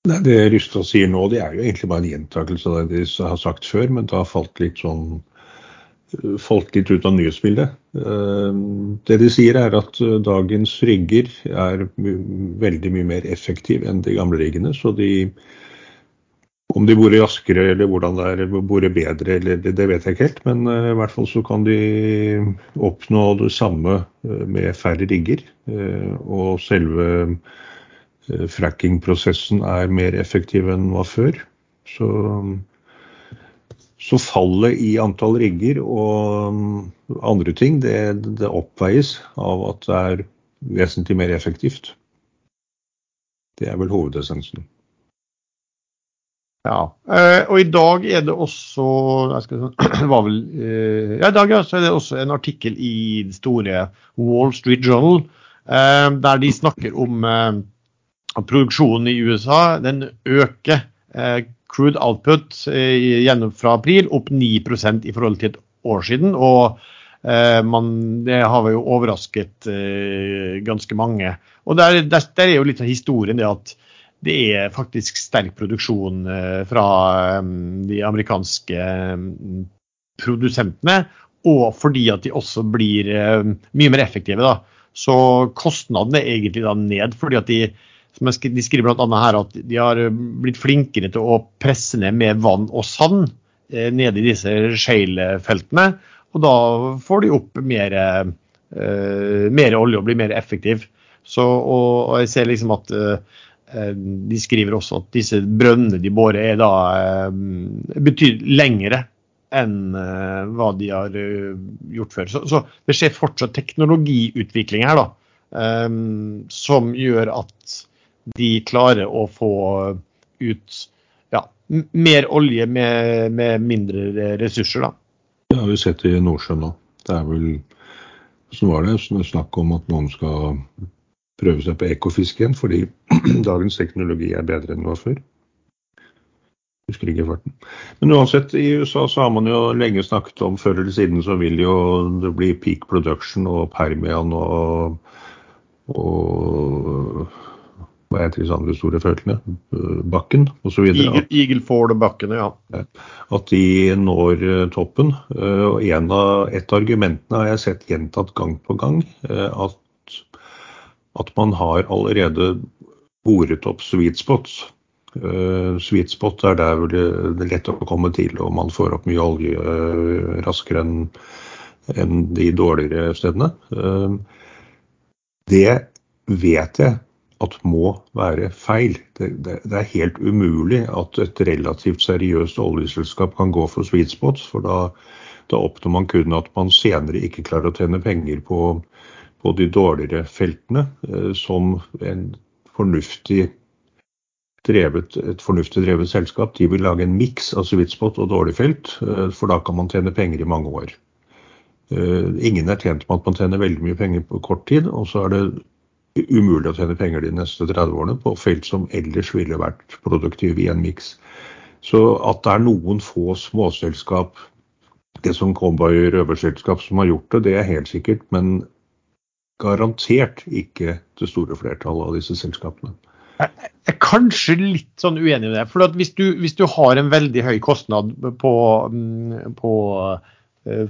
Nei, Det Rystad sier nå, det er jo egentlig bare en gjentakelse av det de har sagt før, men det har falt litt sånn falt litt ut av nyhetsbildet. Det de sier er at dagens rigger er veldig mye mer effektive enn de gamle riggene. Så de, om de borer raskere eller hvordan det er, borer bedre, eller det, vet jeg ikke helt. Men i hvert fall så kan de oppnå det samme med færre rigger. Og selve Eh, fracking-prosessen er mer effektiv enn den var før. Så, så, fallet i antall rigger og mm, andre ting, det, det, oppveies av at det er vesentlig mer effektivt. Det er vel hovedessensen. Ja, eh, og i dag er det også vel, eh, ja, i dag er det også en artikkel i det store Wall Street Journal der de snakker om produksjonen i USA den øker. Eh, crude output eh, gjennom fra april opp 9% i forhold til et år siden. og eh, man, Det har jo overrasket ganske mange. og der, der, der, er jo litt av historien det at det er faktisk sterk produksjon fra de amerikanske produsentene. Og fordi at de også blir mye mer effektive. da. Så kostnadene er egentlig da ned. fordi at de de skriver bl.a. her at de har eh, blitt flinkere til å presse ned med vann og sand eh, nede i disse shale-feltene. Og da får de opp mer, eh, mer olje og blir mer effektiv. Så, og, og, jeg ser liksom at eh, de skriver også at disse brønnene de borer er da eh, betyr lengre enn eh, hva de har gjort før. Så, så, det skjer fortsatt teknologiutvikling her da, som gjør at de klarer å få ut ja, mer olje med, med, mindre ressurser. Da. Det har vi sett i Nordsjøen nå. Det er vel så var det snakk om at noen skal prøve seg på ekofisk igjen, fordi dagens teknologi er bedre enn det var før. Husker ikke farten. Men uansett, i USA så har man jo lenge snakket om før eller siden så vil jo det bli peak production og Permian og, og hva heter disse andre store feltene, eh, Bakken osv. Eagle, Eagle Ford og Bakken, ja. At de når eh, toppen. Eh, og en av, Et av argumentene har jeg sett gjentatt gang på gang. At, at man har allerede boret opp sweet spots. Sweet spot er der hvor det er lett å komme til, og man får opp mye olje raskere enn enn de dårligere stedene. Det vet jeg at må være feil. Det, det, det, er helt umulig at et relativt seriøst oljeselskap kan gå for sweet spots, for da, da oppnår man kun at man senere ikke klarer å tjene penger på, på de dårligere feltene, eh, som en fornuftig drevet, et fornuftig drevet selskap. De vil lage en miks av sweet spot og dårlig felt, eh, for da kan man tjene penger i mange år. Eh, ingen er tjent med at man tjener veldig mye penger på kort tid, og så er det umulig å tjene penger de neste 30 årene på felt som ellers ville vært produktive i en miks. Så at det er noen få småselskap, det som Cowboy røverselskap som har gjort det, det er helt sikkert. Men garantert ikke det store flertallet av disse selskapene. Jeg er kanskje litt sånn uenig med det. For hvis du, hvis du har en veldig høy kostnad på, på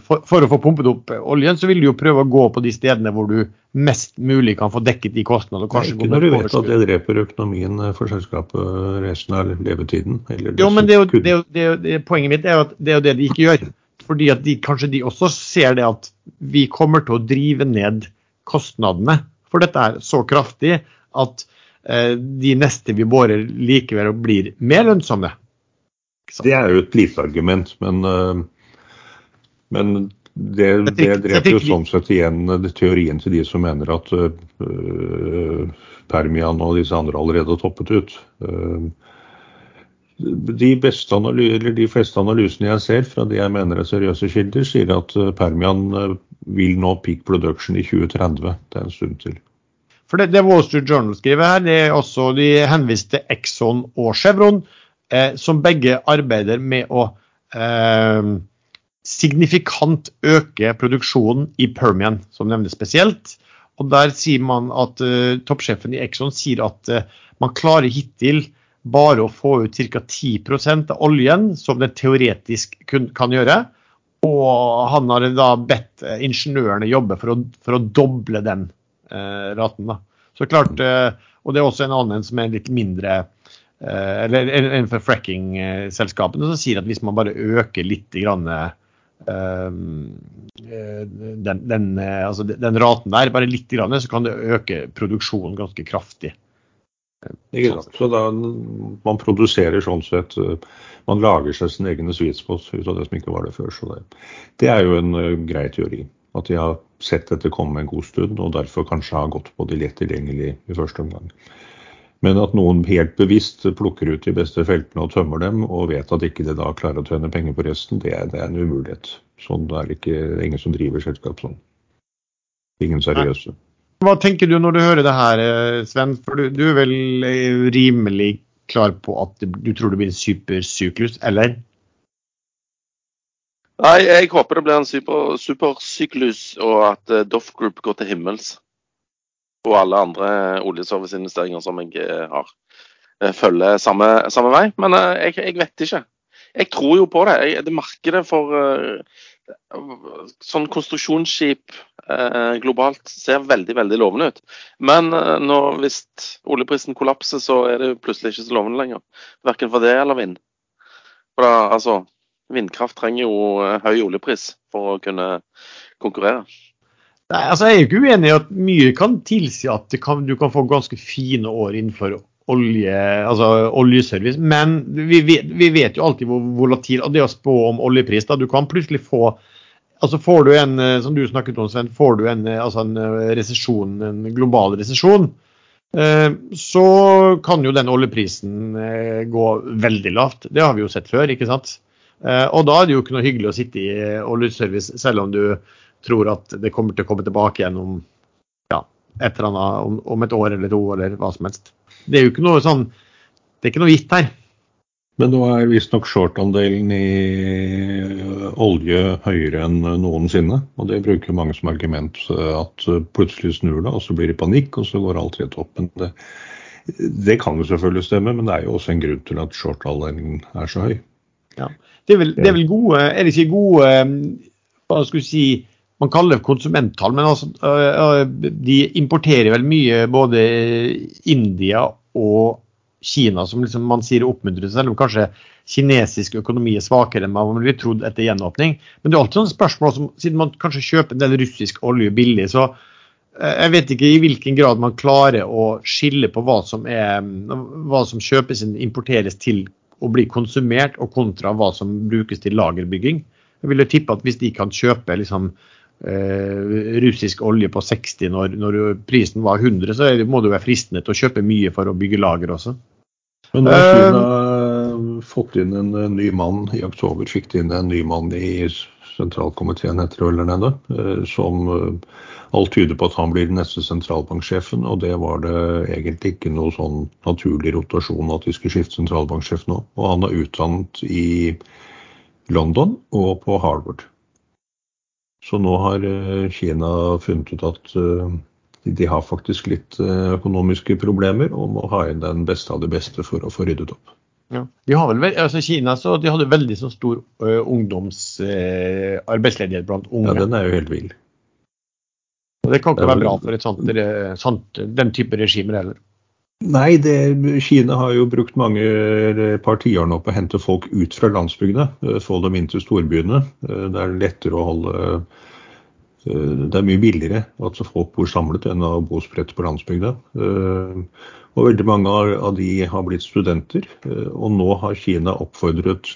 for, for, å få pumpet opp oljen, så vil du jo prøve å gå på de stedene hvor du mest mulig kan få dekket de kostnadene. Ikke når du vet at det dreper økonomien eh, for selskapet resten av levetiden. jo, men det er jo, det er jo, det er jo, Poenget mitt er at det er jo det de ikke gjør. Fordi at de, kanskje de også ser det at vi kommer til å drive ned kostnadene for dette er så kraftig at eh, de neste vi borer likevel blir mer lønnsomme. Det er jo et lite argument, men uh, men det, det dreper jo sånn sett igjen teorien til de som mener at uh, Permian og disse andre allerede har toppet ut. Uh, de, de fleste analysene jeg ser fra de jeg mener er seriøse kilder, sier at Permian vil nå peak production i 2030. Det er en stund til. For det, det Wall Street Journal skriver her, det er også de henviste til Exxon og Chevron, eh, som begge arbeider med å eh, signifikant øke produksjonen i Permian, som nevnes spesielt. Og Der sier man at uh, toppsjefen i Exxon sier at uh, man klarer hittil bare å få ut ca. 10 av oljen, som den teoretisk kun, kan gjøre. Og han har da bedt eh, ingeniørene jobbe for å, for å doble den uh, raten. da. Så klart, Og det er også en annen som er litt mindre eller for fracking-selskapene som sier at hvis man bare øker litt grann, den, den, altså den, raten der, bare litt, grann, så kan det øke produksjonen ganske kraftig. Så da man produserer sånn sett Man lager seg sin egen sweet spot ut av det som ikke var det før. Så det, det er jo en uh, grei teori. At de har sett dette komme en god stund, og derfor kanskje har gått på de lett tilgjengelig i første omgang. Men at noen helt bevisst plukker ut de beste feltene og tømmer dem, og vet at ikke de da klarer å tjene penger på resten, det er, det er en umulighet. Sånn er det ikke, det er ingen som driver selskap sånn. Ingen seriøse. Hva tenker du når du hører det her, eh, Sven? For du, du er vel eh, rimelig klar på at du tror det blir en supersyklus, eller? Nei, jeg håper det blir en super, supersyklus, og at uh, Doff Group går til himmels. Og alle andre oljeserviceinvesteringer som jeg har, følger samme, samme vei. Men uh, jeg, jeg, vet ikke. Jeg tror jo på det. Jeg, det markedet for uh, sånn konstruksjonsskip eh, globalt ser veldig veldig lovende ut. Men eh, nå, hvis oljeprisen kollapser, så er det plutselig ikke så lovende lenger. Verken for det eller vind. For da, altså, Vindkraft trenger jo eh, høy oljepris for å kunne konkurrere. Nei, altså Jeg er jo ikke uenig i at mye kan tilsi at kan, du kan få ganske fine år innenfor olje, altså oljeservice. Men vi vet, vi vet, jo alltid hvor volatil og det å spå om oljepris. da, Du kan plutselig få altså Får du en eh, som du snakket om, Sven, får du en, eh, altså en eh, resesjon, en global resesjon, så kan jo den oljeprisen gå veldig lavt. Det har vi jo sett før, ikke sant. Og da er det jo ikke noe hyggelig å sitte i oljeservice selv om du tror at det kommer til å komme tilbake igjen om, ja, et eller annet, om, om et år eller to eller hva som helst det er jo ikke noe sånn Det er ikke noe gitt her. Men nå er visstnok short-andelen i øh, olje høyere enn noensinne. Og det bruker mange som argument at plutselig snur det, og så blir det panikk, og så går alt rett opp. Men det, det kan jo selvfølgelig stemme, men det er jo også en grunn til at short-andelen er så høy. Ja. Det, er vel, det er vel gode Er det ikke gode hva skal vi si, man kaller det konsumenttall, men altså, de importerer vel mye både India og Kina, som liksom man sier oppmuntrer, selv om kanskje kinesisk økonomi er svakere enn man ville trodd etter gjenåpning. Men det er alltid sånne spørsmål som, siden man kanskje kjøper en del russisk olje billig, så jeg vet ikke i hvilken grad man klarer å skille på hva som, er, hva som kjøpes inn, importeres til å bli konsumert, og kontra hva som brukes til lagerbygging. Jeg vil jo tippe at hvis de kan kjøpe liksom, eh, russisk olje på 60 når, når, prisen var 100, så må det jo være fristende til å kjøpe mye for å bygge lager også. Men har Kina uh, fått inn en, en, ny mann i oktober, fikk de inn en ny mann i sentralkomiteen etter det eller nede, uh, som alt tyder på at han blir den neste sentralbanksjefen. Og det var det egentlig ikke noe sånn naturlig rotasjon at de skulle skifte sentralbanksjef nå. Og han er utdannet i London og på Harvard. Så nå har eh, Kina funnet ut at eh, de har faktisk litt eh, økonomiske problemer og må ha inn den beste av det beste for å få ryddet opp. Ja. De har vel, altså Kina så de hadde veldig så stor uh, ungdomsarbeidsledighet uh, blant unge. Ja, den er jo helt vill. Og det kan ikke det være bra for et sånt, sånt, den type regimer heller. Nei, det, Kina har jo brukt mange par tiår nå på å hente folk ut fra landsbygda. Eh, få dem inn til storbyene. Eh, det er lettere å holde eh, Det er mye billigere at folk bor samlet enn å bo spredt på landsbygda. Og veldig mange av de har blitt studenter. Og nå har Kina oppfordret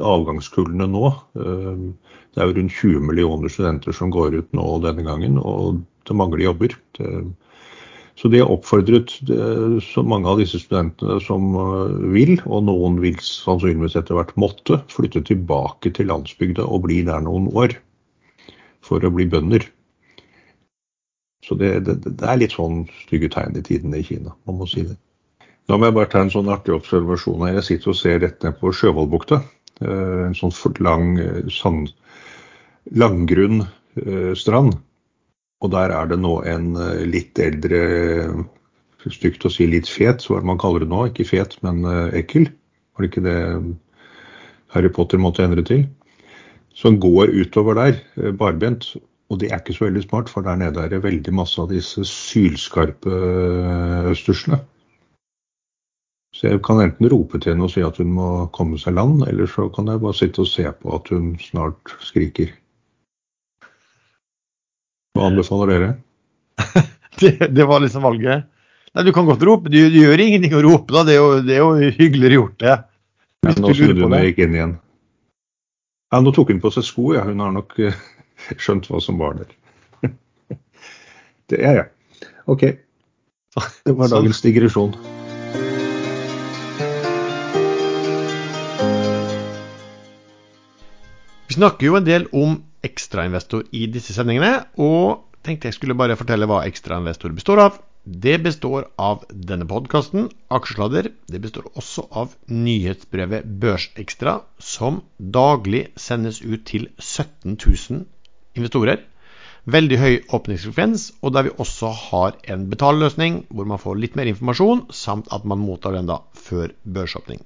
avgangskullene nå. Det er jo rundt 20 millioner studenter som går ut nå denne gangen, og det mangler jobber. Det så de har oppfordret eh, så mange av disse studentene som eh, vil, og noen vil sannsynligvis etter hvert måtte, flytte tilbake til landsbygda og bli der noen år for å bli bønder. Så det, det, det er litt sånn stygge tegn i tidene i Kina, man må si det. Da må jeg bare ta en sånn artig observasjon her. Jeg sitter og ser rett ned på Sjøvollbukta. Eh, en sånn lang, sand, langgrunn strand. Og der er det nå en eh, litt eldre stygt å si litt fet, hva man kaller det nå? Ikke fet, men eh, ekkel. Var det ikke det Harry Potter måtte endre til? Som går utover der, eh, barbent. Og det er ikke så veldig smart, for der nede er det veldig masse av disse sylskarpe østerslene. Så jeg kan enten rope til henne og si at hun må komme seg land, eller så kan jeg bare sitte og se på at hun snart skriker. Hva anbefaler dere? det, det var liksom valget. Nei, Du kan godt rope. Du, du gjør ingenting å rope, da. Det er jo, det er jo hyggeligere gjort, det. Ja, nå snudde hun og gikk inn igjen. Ja, nå tok hun på seg sko, ja. Hun har nok eh, skjønt hva som var der. det er jeg. OK. Det var dagens digresjon. Vi snakker jo en del om ekstrainvestor i disse sendingene, og tenkte jeg skulle bare fortelle hva ekstrainvestor består av. Det består av denne podkasten, Aksjesladder. Det består også av nyhetsbrevet Børsekstra, som daglig sendes ut til 17 000 investorer. Veldig høy åpningsfrekvens, og der vi også har en betalløsning hvor man får litt mer informasjon, samt at man mottar den da før børsåpning.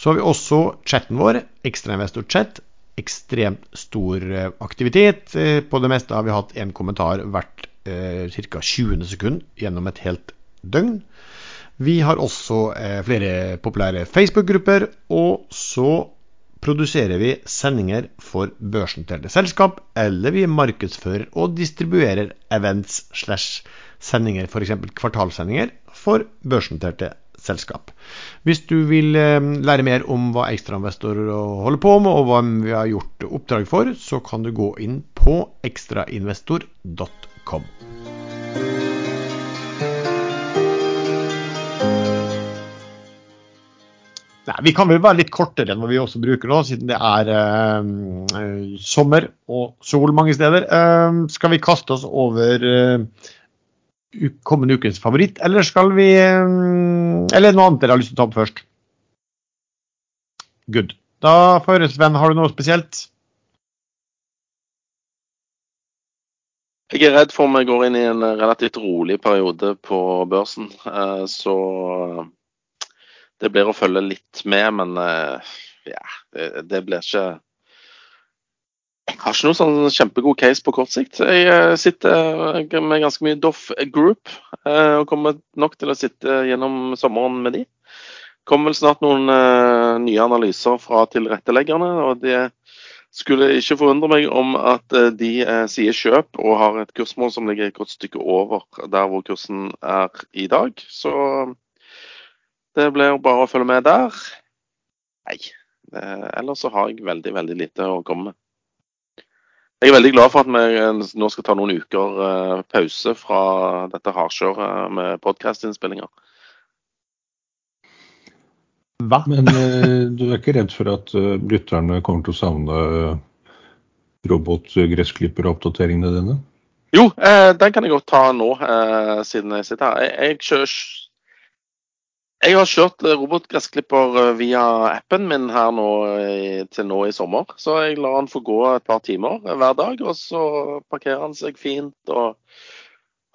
Så har vi også chatten vår, Ekstrainvestor chat. Ekstremt stor eh, aktivitet. Eh, På det meste har vi hatt en kommentar hvert eh, ca. 20. sekund gjennom et helt døgn. Vi har også eh, flere populære Facebook-grupper, og så produserer vi sendinger for børsnoterte selskap, eller vi markedsfører og distribuerer events slash sendinger, f.eks. kvartalssendinger, for børsnoterte selskap. Hvis du vil eh, lære mer om hva ekstrainvestorer holder på med, og hva vi har gjort oppdrag for, så kan du gå inn på ekstrainvestor.com. Nei, Vi kan vel være litt kortere enn hva vi også bruker nå, siden det er eh, eh, sommer og sol mange steder. Eh, skal vi kaste oss over eh, kommende ukens favoritt, eller skal vi eh, Eller noe annet dere har lyst til å ta opp først? Good. Da får høre, Sven, har du noe spesielt? Jeg er redd for om jeg går inn i en relativt rolig periode på børsen. eh, Så det blir å følge litt med, men eh, ja, det blir ikke Jeg har ikke noen sånn kjempegod case på kort sikt. Jeg eh, sitter med ganske mye Doff Group eh, og kommer nok til å sitte gjennom sommeren med de. kommer vel snart noen eh, nye analyser fra tilretteleggerne. og det skulle ikke forundre meg om at eh, de eh, sier kjøp og har et kursmål som ligger et godt stykke over der hvor kursen er i dag. Så det blir bare å følge med der. Nei. Eh, ellers så har jeg veldig, veldig lite å komme med. Jeg er veldig glad for at vi nå skal ta noen uker eh, pause fra dette hardkjøret med podkastinnspillinger. Hva? Men eh, du er ikke redd for at eh, lytterne kommer til å savne uh, robotgressklipperoppdateringene dine? Jo, eh, den kan jeg godt ta nå, eh, siden jeg sitter her. Jeg, jeg, kjører, jeg har kjørt eh, robotgressklipper eh, via appen min her nå til nå i sommer. Så jeg lar den få gå et par timer eh, hver dag, og så parkerer han seg fint. og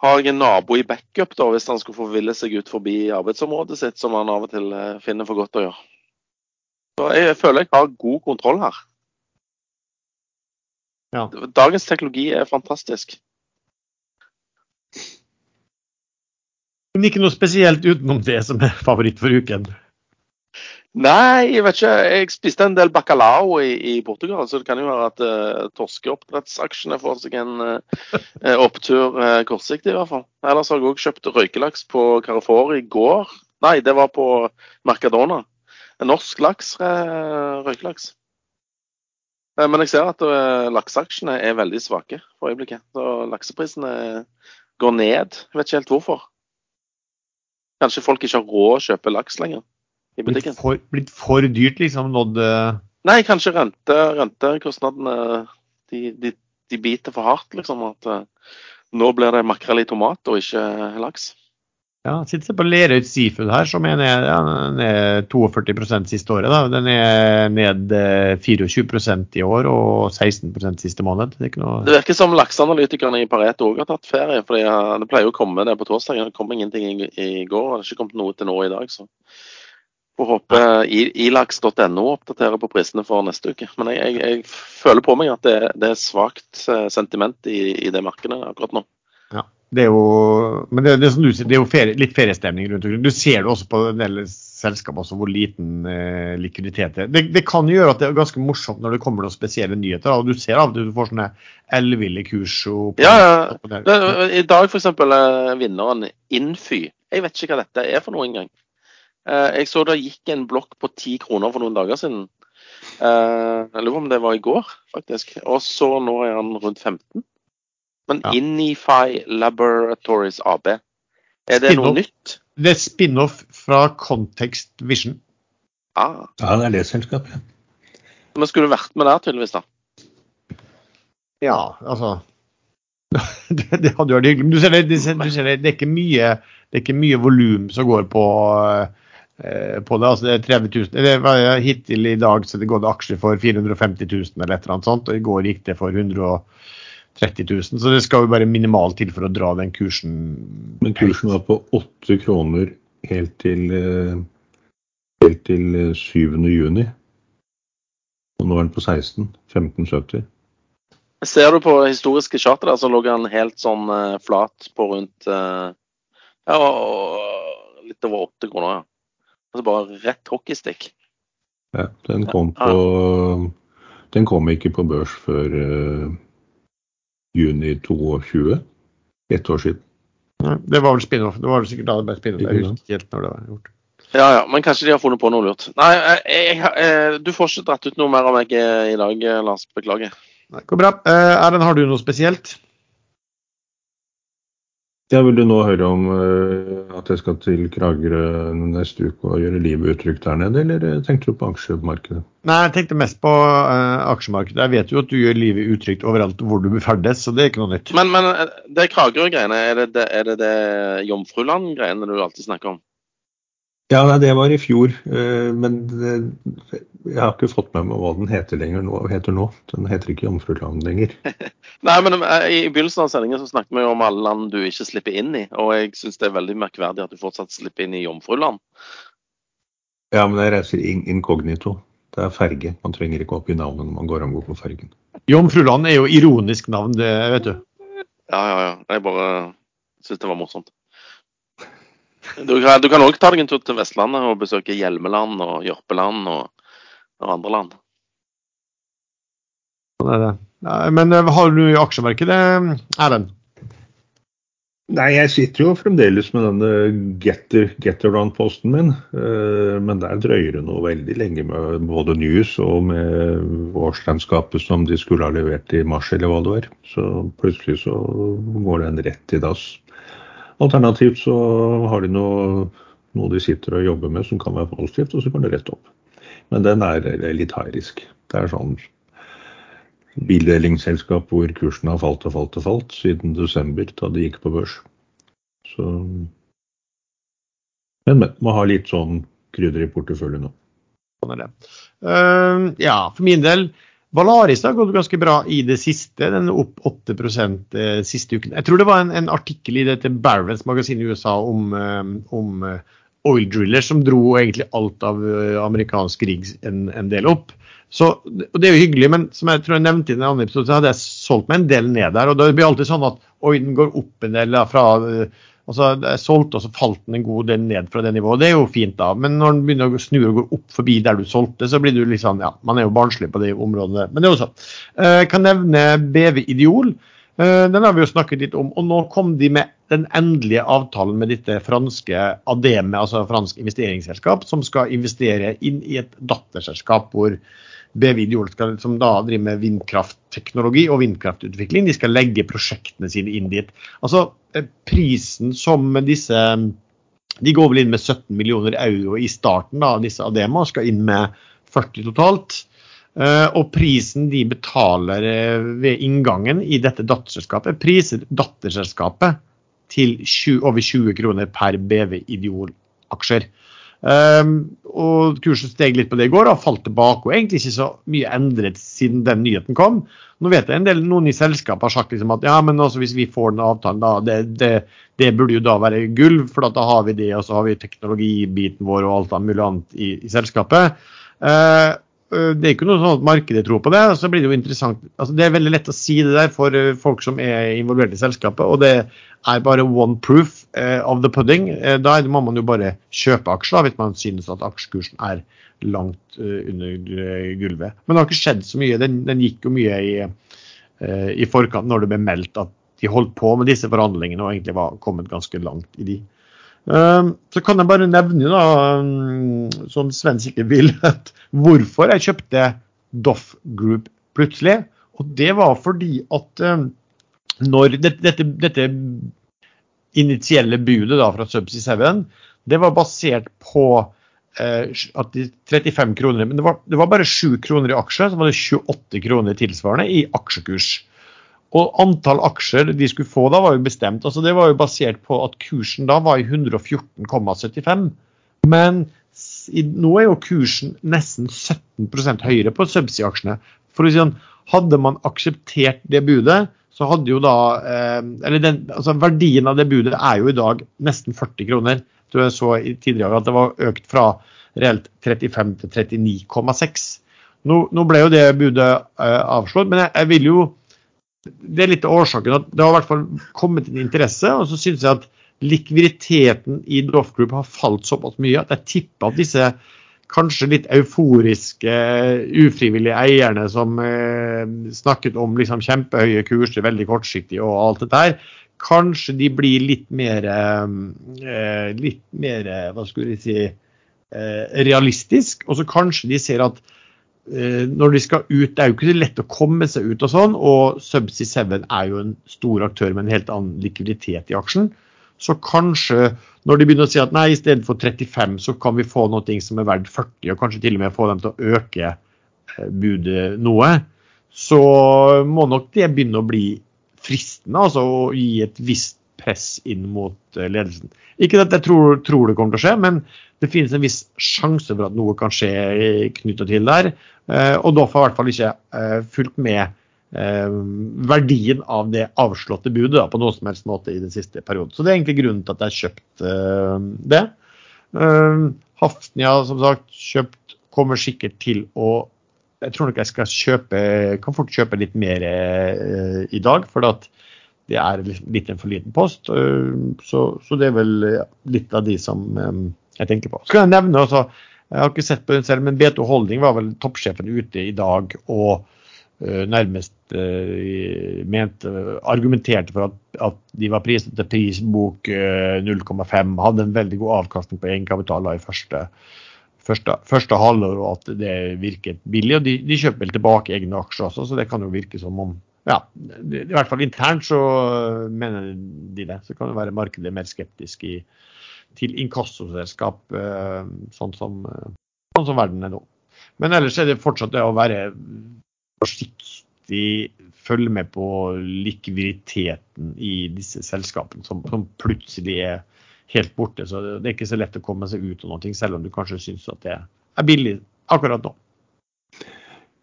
har jeg en nabo i backup da, hvis han skulle forville seg ut forbi arbeidsområdet sitt, som han av og til eh, finner for godt å gjøre. Så jeg føler jeg har god kontroll her. Ja. Dagens teknologi er fantastisk. Men ikke noe spesielt utenom det som er favoritt for uken. Nei, jeg vet ikke. Jeg spiste en del bacalao i, i Portugal, så det kan jo være at uh, torskeoppdrettsaksjene får seg en uh, opptur uh, kortsiktig, i hvert fall. Ellers har jeg òg kjøpt røykelaks på Carrefour i går. Nei, det var på Mercadona. Norsk laks, uh, røykelaks. Men jeg ser at lakseaksjene er veldig svake for øyeblikket. Så lakseprisene går ned. Jeg vet ikke helt hvorfor. Kanskje folk ikke har råd å kjøpe laks lenger i Blitt butikken. for, blitt for dyrt, liksom. Nådd eh, Nei, kanskje rente, rentekostnadene de, de, de biter for hardt, liksom. At eh, nå blir det makrell i tomat og ikke laks. Ja, sitter på Lerøy Seafood her, som er ned, ja, er 42 siste året. Da. Den er ned eh, 24 i år og 16 siste måned. Det, noe... Det virker som lakseanalytikerne i Pareto òg har tatt ferie. for Det pleier jo å komme det på torsdag. Det kom ingenting i, i går. Det har ikke kommet noe til nå i dag. så Får håpe ilaks.no oppdaterer på prisene for neste uke. Men jeg, jeg, jeg føler på meg at det, det er svakt eh, sentiment i, i det markedet akkurat nå. Ja, det er jo, men det, det, som du sier, det er jo ferie, litt feriestemning rundt omkring. Du ser det også på en del selskap også, hvor liten eh, likviditet det er. Det, det kan gjøre at det er ganske morsomt når det kommer noen spesielle nyheter. og Du ser av og til du får sånne elleville kurs. Og, ja, ja. I dag f.eks. vinneren Infy. Jeg vet ikke hva dette er for noe engang. Eh, jeg så det gikk en blokk på ti kroner for noen dager siden. Eh, jeg lurer på om det var i går, faktisk. Og så nå er han rundt 15. Men ja. Inify Laboratories AB, er det noe nytt? Det er spin-off fra Context Vision. Ah. Ja, det er det selskapet. Men skulle du vært med der, tydeligvis, da? Ja, altså det, det, hadde vært hyggelig. Men du ser, det, du ser det, det, er ikke mye, det mye volum som går på, eh, på det. Altså det er 30 000. Eller, hittil i dag så det gått aksjer for 450 000 eller et eller annet sånt. Og i går gikk det for 100 30 000. Så det skal jo bare minimalt til for å dra den kursen. Men kursen var på 8 kroner helt til, eh, helt til 7. Eh, juni. Og nå er den på 16. 1570. Ser du på historiske charter, så lå den helt sånn uh, flat på rundt ja, litt over 8 kroner. ja. Altså bare rett hockeystikk. Ja, den kom på Den kom ikke på børs før uh, juni 22. Ett år siden. Ja, det var vel spin-off. Det var vel sikkert da det ble spin-off. Jeg husker ikke helt når det var gjort. Ja, ja, men kanskje de har funnet på noe lurt. Nei, jeg, jeg, du får ikke dratt ut noe mer av meg i dag, Lars. Beklager. Nei, går bra. Erlend, har du noe spesielt? Ja, Vil du nå høre om uh, at jeg skal til Kragerø neste uke og gjøre livet utrygt der nede, eller eh, tenkte du på aksjemarkedet? Nei, jeg tenkte mest på uh, aksjemarkedet. Jeg vet jo at du gjør livet utrygt overalt hvor du ferdes, så det er ikke noe nytt. Men, men det Kragerø-greiene, er det det, det, det Jomfruland-greiene du alltid snakker om? Ja, det var i fjor. Men jeg har ikke fått med meg hva den heter lenger nå. heter nå. Den heter ikke Jomfruland lenger. Nei, men eh, I begynnelsen av sendingen så snakket vi om alle land du ikke slipper inn i. Og jeg syns det er veldig merkverdig at du fortsatt slipper inn i Jomfruland. Ja, men jeg reiser inkognito. Det er ferge. Man trenger ikke opp i navnet når man går om bord på fergen. Jomfruland er jo ironisk navn, det vet du. Ja, ja, ja. Jeg bare syns det var morsomt. Du kan òg ta deg en tur til Vestlandet og besøke Hjelmeland og Jørpeland og og andre land. Sånn er det. Men eh, har du i aksjemarkedet, Erlend? Nei, jeg sitter jo fremdeles med denne Getter, Getteround-posten min. Eh, men der drøyer det noe veldig lenge med både News og med årsregnskapet som de skulle ha levert i mars, eller hva det var. Så plutselig så går den rett i dass. Alternativt så har de noe, noe de sitter og jobber med som kan være positivt, og så går det rett opp. Men den er litt high. Det er sånn bildelingsselskap hvor kursen har falt og falt og falt siden desember, da det gikk på børs. Så Men, men. Må ha litt sånn krydder i porteføljen nå. Uh, ja, for min del Valaris har gått ganske bra i det siste. Den er opp 8 eh, siste uken. Jeg tror det var en, en artikkel i dette Barents magasin i USA om, um, om uh, oil drillers som dro egentlig alt av eh, amerikansk rigg en, en, del opp. Så, og Det er jo hyggelig, men som jeg tror jeg nevnte i den andre episoden, så hadde jeg solgt meg en del ned der. og Det blir alltid sånn at oi, den går opp en del fra eh, så solgte, og så falt den en god del ned fra det nivået. Det er jo fint, da. Men når den begynner å snu og gå opp forbi der du solgte, så blir du sånn Ja, man er jo barnslig på de områdene. Men det er jo sånn. Jeg kan nevne BV Ideol. Eh, den har vi jo snakket litt om. og Nå kom de med den endelige avtalen med dette franske Ademe, altså fransk investeringsselskap, som skal investere inn i et datterselskap hvor BV skal, som da driver med vindkraftteknologi og vindkraftutvikling, de skal legge prosjektene sine inn dit. Altså eh, Prisen som disse De går vel inn med 17 millioner euro i starten, da, disse Adema, skal inn med 40 totalt. Eh, og prisen de betaler eh, ved inngangen i dette datterselskapet, priser datterselskapet til 20, over 20 kroner per BV Ideol-aksjer. Um, og kursen steg litt på det i går og falt tilbake. og Egentlig ikke så mye endret siden den nyheten kom. Nå vet jeg en del, Noen i selskapet har sagt liksom at ja, men også hvis vi får den avtalen, da, det, det, det, burde jo da være gull, for da har vi det, og så har vi teknologibiten vår og alt mulig annet i, i selskapet. Uh, det er ikke noe sånn at markedet tror på det. så blir Det jo interessant. Altså, det er veldig lett å si det der for folk som er involvert i selskapet. og det er bare one proof uh, of the pudding. Uh, da må man jo bare kjøpe aksjer hvis man synes at aksjekursen er langt uh, under gulvet. Men det har ikke skjedd så mye. Den, den gikk jo mye i, i, forkant når det ble meldt at de holdt på med disse forhandlingene og egentlig var kommet ganske langt i de. Så kan jeg bare nevne, da, um, som Sven sikkert vil, at hvorfor jeg kjøpte Doff Group plutselig. Og det var fordi at når dette, dette, dette initielle budet da fra Subsea 7, det var basert på eh, at de 35 kroner Men det var, det var bare 7 kroner i aksje, så var det 28 kroner tilsvarende i aksjekurs. Og antall aksjer de skulle få da, var jo bestemt. altså Det var jo basert på at kursen da var i 114,75. Men i, nå er jo kursen nesten 17% høyere på Subsea-aksjene. For å si sånn, Hadde man akseptert det budet, så hadde jo da eh, Eller den, altså verdien av det budet er jo i dag nesten 40 kroner. Du så tidligere at det var økt fra reelt 35 til 39,6. Nå, nå, ble jo det budet eh, avslått, men jeg, jeg, vil jo Det er litt av årsaken at det har i hvert fall kommet en interesse. Og så syns jeg at likviditeten i Doff Group har falt såpass mye at jeg tipper at disse kanskje litt euforiske, ufrivillige eierne som eh, snakket om liksom kjempehøye kurser, veldig kortsiktig og alt dette her, kanskje de blir litt mer eh, litt mer, hva skulle jeg si, eh, realistisk. Og så kanskje de ser at eh, når de skal ut, det er jo ikke så lett å komme seg ut og sånn, og Subsea 7 er jo en stor aktør med en helt annen likviditet i aksjen. Så kanskje når de begynner å si at nei, i stedet for 35 så kan vi få noe som er verdt 40, og kanskje til og med få dem til å øke eh, budet noe, så må nok det begynne å bli fristende. Altså å gi et visst press inn mot eh, ledelsen. Ikke at jeg tror, tror det kommer til å skje, men det finnes en viss sjanse for at noe kan skje knytta til der. og og Doff har i hvert fall ikke fulgt med Eh, verdien av det avslåtte budet da, på noen som helst måte i den siste perioden. Så det er egentlig grunnen til at jeg har kjøpt eh, det. Eh, Hafnia som sagt kjøpt, kommer sikkert til å Jeg tror nok jeg skal kjøpe kan fort kjøpe litt mer uh, i dag, for at det er litt en for liten post. Så, så, det er vel litt av de som um, jeg tenker på. Skal jeg nevne altså, jeg har ikke sett på den selv, men B2 Holding var vel toppsjefen ute i dag og Eh, nærmest uh, mente, argumenterte for at, at, de var priset til prisbok uh, eh, 0,5. Hadde en veldig god avkastning på egenkapital i første, første, første halvår, og at det virket billig. og De, de kjøper vel tilbake egne aksjer også, så det kan jo virke som om ja, I hvert fall internt så mener de det. Så kan det være markedet mer skeptisk i, til inkassoselskap, sånn sånn som verden er nå. Men ellers er det fortsatt det å være forsiktig følge med på likviditeten i disse selskapene, som, som, plutselig er helt borte. Så det er ikke så lett å komme seg ut av noe, selv om du kanskje syns at det er billig akkurat nå.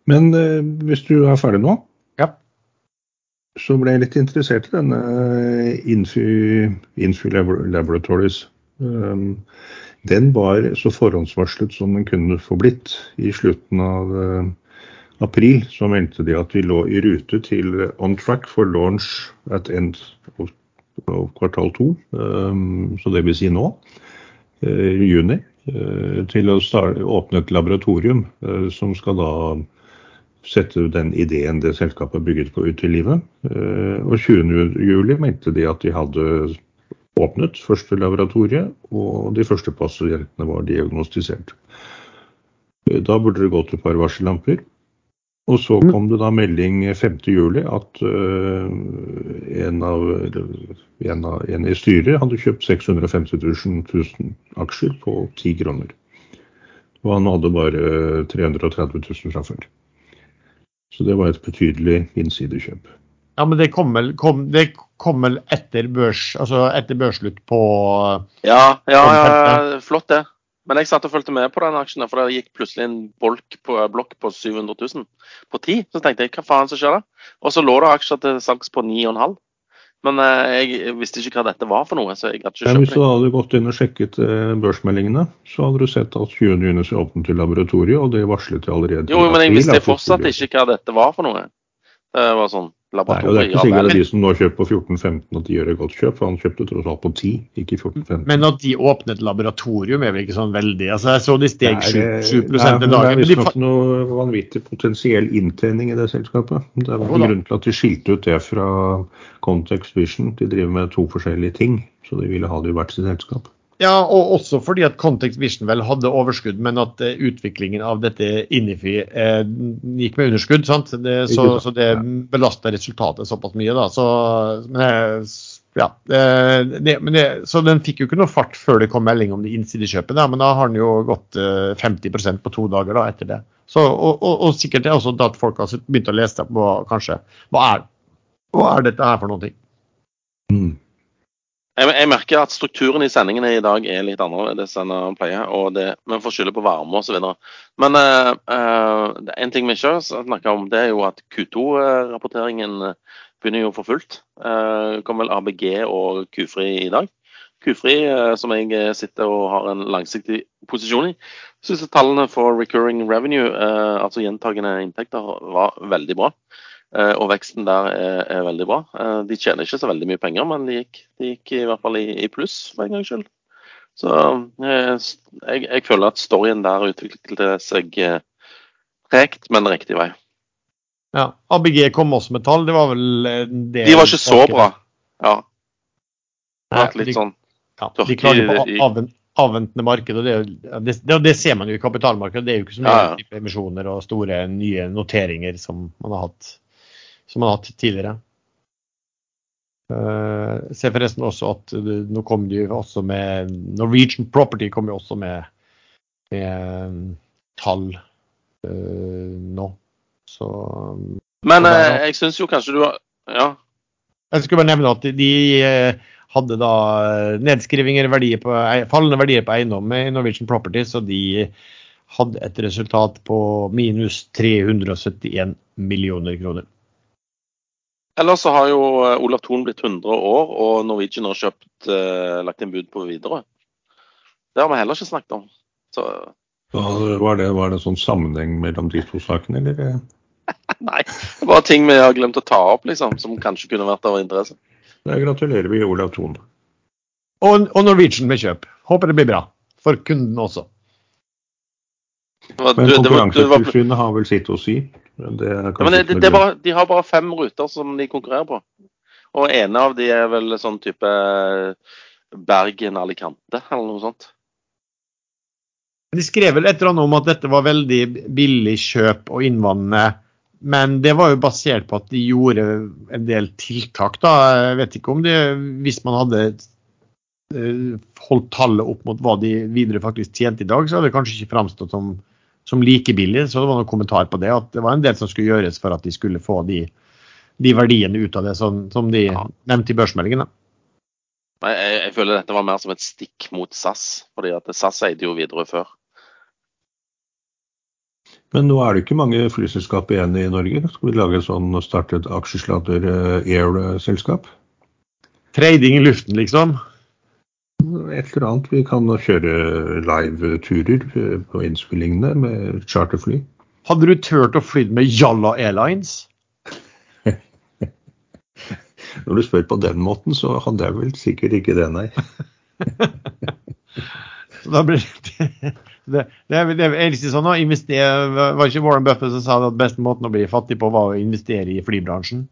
Men eh, hvis du er ferdig nå, ja. så ble jeg litt interessert i denne eh, Infy, Laboratories. Um, den var så forhåndsvarslet som den kunne få blitt i slutten av uh, april så mente de at vi lå i rute til on track for launch at end of, kvartal to, um, så det vil si nå, uh, i juni, uh, til å starte, åpne et laboratorium uh, som skal da sette den ideen det selskapet bygget på ut i livet. Og 20.07 mente de at de hadde åpnet første laboratoriet, og de første pasientene var diagnostisert. Da burde det gått et par varsellamper. Og så kom det da melding 5.7 at uh, en, av, en, av, en, i styret hadde kjøpt 650 000, 000 aksjer på 10 kroner. Og han hadde bare 330 000 fra før. Så det var et betydelig innsidekjøp. Ja, men det kom, kom, det kom vel etter børs, altså etter børsslutt på Ja, ja, ja, flott det. Men jeg satt og fulgte med på den aksjen, for det gikk plutselig en bolk på, blokk på 700 000 på ti. Så tenkte jeg hva faen som skjer da? Og så lå det aksjer til salgs på 9,5. Men eh, jeg visste ikke hva dette var for noe. så jeg hadde ikke kjøpt kjøpt hvis du hadde gått inn og sjekket eh, børsmeldingene, så hadde du sett at 20. juni så åpnet til laboratoriet, og det varslet de allerede. Jo, men jeg visste fortsatt ikke hva dette var for noe. Det var sånn Nei, og det er ikke sikkert at de som nå kjøper på 14-15 at de gjør et godt kjøp, for han kjøpte tross alt på 10, ikke 14-15. Men at de åpnet laboratorium er vel ikke sånn veldig altså Jeg så de steg 7, 7 Nei, men i Det dagen. er visstnok de, noe vanvittig potensiell inntjening i det selskapet. Det er vel grunnen til at de skilte ut det fra Context Vision. De driver med to forskjellige ting, så de ville ha det i hvert sitt selskap. Ja, og også fordi at Context Vision vel hadde overskudd, men at uh, utviklingen av dette Inifi uh, gikk med underskudd. sant? Det, så, så det belasta resultatet såpass mye, da. Så, men ja, det, men det, så den fikk jo ikke noe fart før det kom melding om det innsidekjøpet, da, men da har den jo gått uh, 50% på to dager da, etter det. Så, og, og, og sikkert det er også at folk har begynt å lese på kanskje hva er, hva er dette her for noe? Mm. Jeg, merker at strukturen i sendingene i dag er litt annerledes enn den pleier. og det, Vi får skylde på varme osv. Men uh, uh, en ting vi ikke har snakka om, det er jo at Q2-rapporteringen begynner jo for fullt. Uh, kom vel ABG og Q-Fri i dag. Q-Fri, uh, som jeg eh, sitter og har en langsiktig posisjon i, syns tallene for recurring revenue, eh, altså gjentagende inntekter, var veldig bra. Eh, og veksten der er, er veldig bra. Eh, de tjener ikke så veldig mye penger, men de gikk, de gikk i hvert fall i, i pluss for en gangs skyld. Så eh, jeg, jeg føler at storyen der utviklet seg rekt, tregt, men riktig vei. Ja, ABG kom også med tall. Det var vel en del De var ikke så bra. Ja, det var litt sånn Ja, de klager på avvent, avventende marked, og det, det, det, det ser man jo i kapitalmarkedet. Det er jo ikke så mye Ja, ja. emisjoner og store nye noteringer som man har hatt, som man har hatt tidligere. Uh, ser forresten også at uh, nå kom de også med Norwegian Property kom jo også med, med um, tall uh, nå. Så Men Og der jeg syns jo kanskje du har Ja. Jeg skulle bare nevne at de, de hadde da nedskrivinger, verdier på, fallende verdier på eiendom i Norwegian Property, så de hadde et resultat på minus 371 millioner kroner. Ellers så har jo eh, Olav Thon blitt 100 år, og Norwegian har kjøpt, eh, lagt inn bud på Widerøe. Det har vi heller ikke snakket om. Så så Var det, var det sånn sammenheng mellom de to sakene, eller? nei, det var ting vi har glemt å ta opp, liksom, som kanskje kunne vært av interesse. Da gratulerer vi Olav Thon. Og, og Norwegian med kjøp. Håper det blir bra. For kunden også. Men du- det var- det var- Konkurransetilsynet har vel sitt å si. Men det er Ja, men det, det, det er bare, de har bare fem ruter som de konkurrerer på. Og ene av de er vel sånn type Bergen-Alicante, eller noe sånt. De skrev vel et eller annet om at dette var veldig billig kjøp og innvandrende. Men det var jo basert på at de gjorde en del tiltak. da. Jeg vet ikke om det Hvis man hadde eh, holdt tallet opp mot hva de videre faktisk tjente i dag, så hadde det kanskje ikke framstått som, som like billig. Så det var noen kommentar på det. At det var en del som skulle gjøres for at de skulle få de, de verdiene ut av det, som, som de Ja. nevnte i børsmeldingen. jeg, jeg føler dette var mer som et stikk mot SAS, fordi at SAS eide jo Widerøe før. Men nå er det ikke mange flyselskap igjen i Norge. Skal vi lage et sånn og starte et aksjesladder eh, air-selskap? Trading i luften, liksom. Et eller annet. Vi kan kjøre live-turer eh, på innspillingene med charterfly. Hadde du turt å fly med Jalla Airlines? Når du spør på den måten, så hadde jeg vel sikkert ikke det, nei. Da blir det, det, det, det er litt sånn å investere, Var ikke Warren Buffett som sa at beste måten å bli fattig på, var å investere i flybransjen?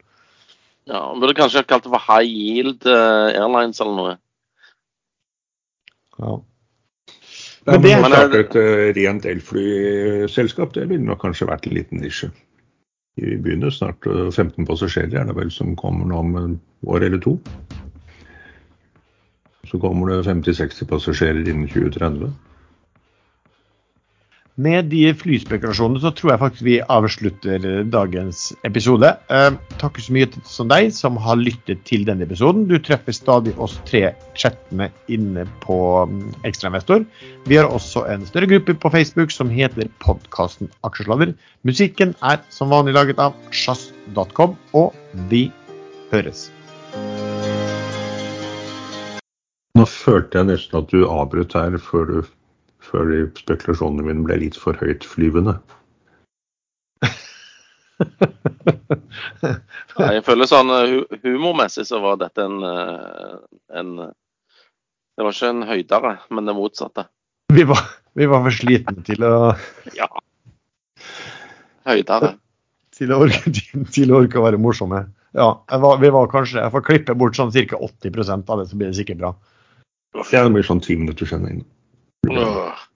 Ja, man Burde kanskje ha kalt det for High Yield eh, Airlines eller noe. Ja. Men det- er starte et eh, rent elflyselskap, det ville nok kanskje vært en liten nisje. Vi begynner snart. eh, 15 passasjerer er det vel som kommer nå om en år eller to. Så kommer det 50-60 passasjerer innen 2030. med de flyspekulasjonene så tror jeg faktisk vi avslutter dagens episode. Eh, takk så mye til deg som har lyttet til denne episoden. Du treffer stadig oss tre chattene inne på mm, Ekstrainvestor. Vi har også en større gruppe på Facebook som heter podkasten Aksjesladder. Musikken er som vanlig laget av sjazz.com, og vi høres. Nå følte jeg nesten at du avbrøt her før du før spekulasjonene mine ble litt for høytflyvende. ja, jeg føler sånn hu humormessig så var dette en, eh, en, Det var ikke en høydere, men det motsatte. Vi var, vi var for slitne til å Ja. Høydere. Til å orke, til å, orke å være morsomme. Ja, var, vi var kanskje Jeg får klippe bort sånn ca. 80% av det, så blir det sikkert bra. Det blir sånn ti minutter senere. Uh.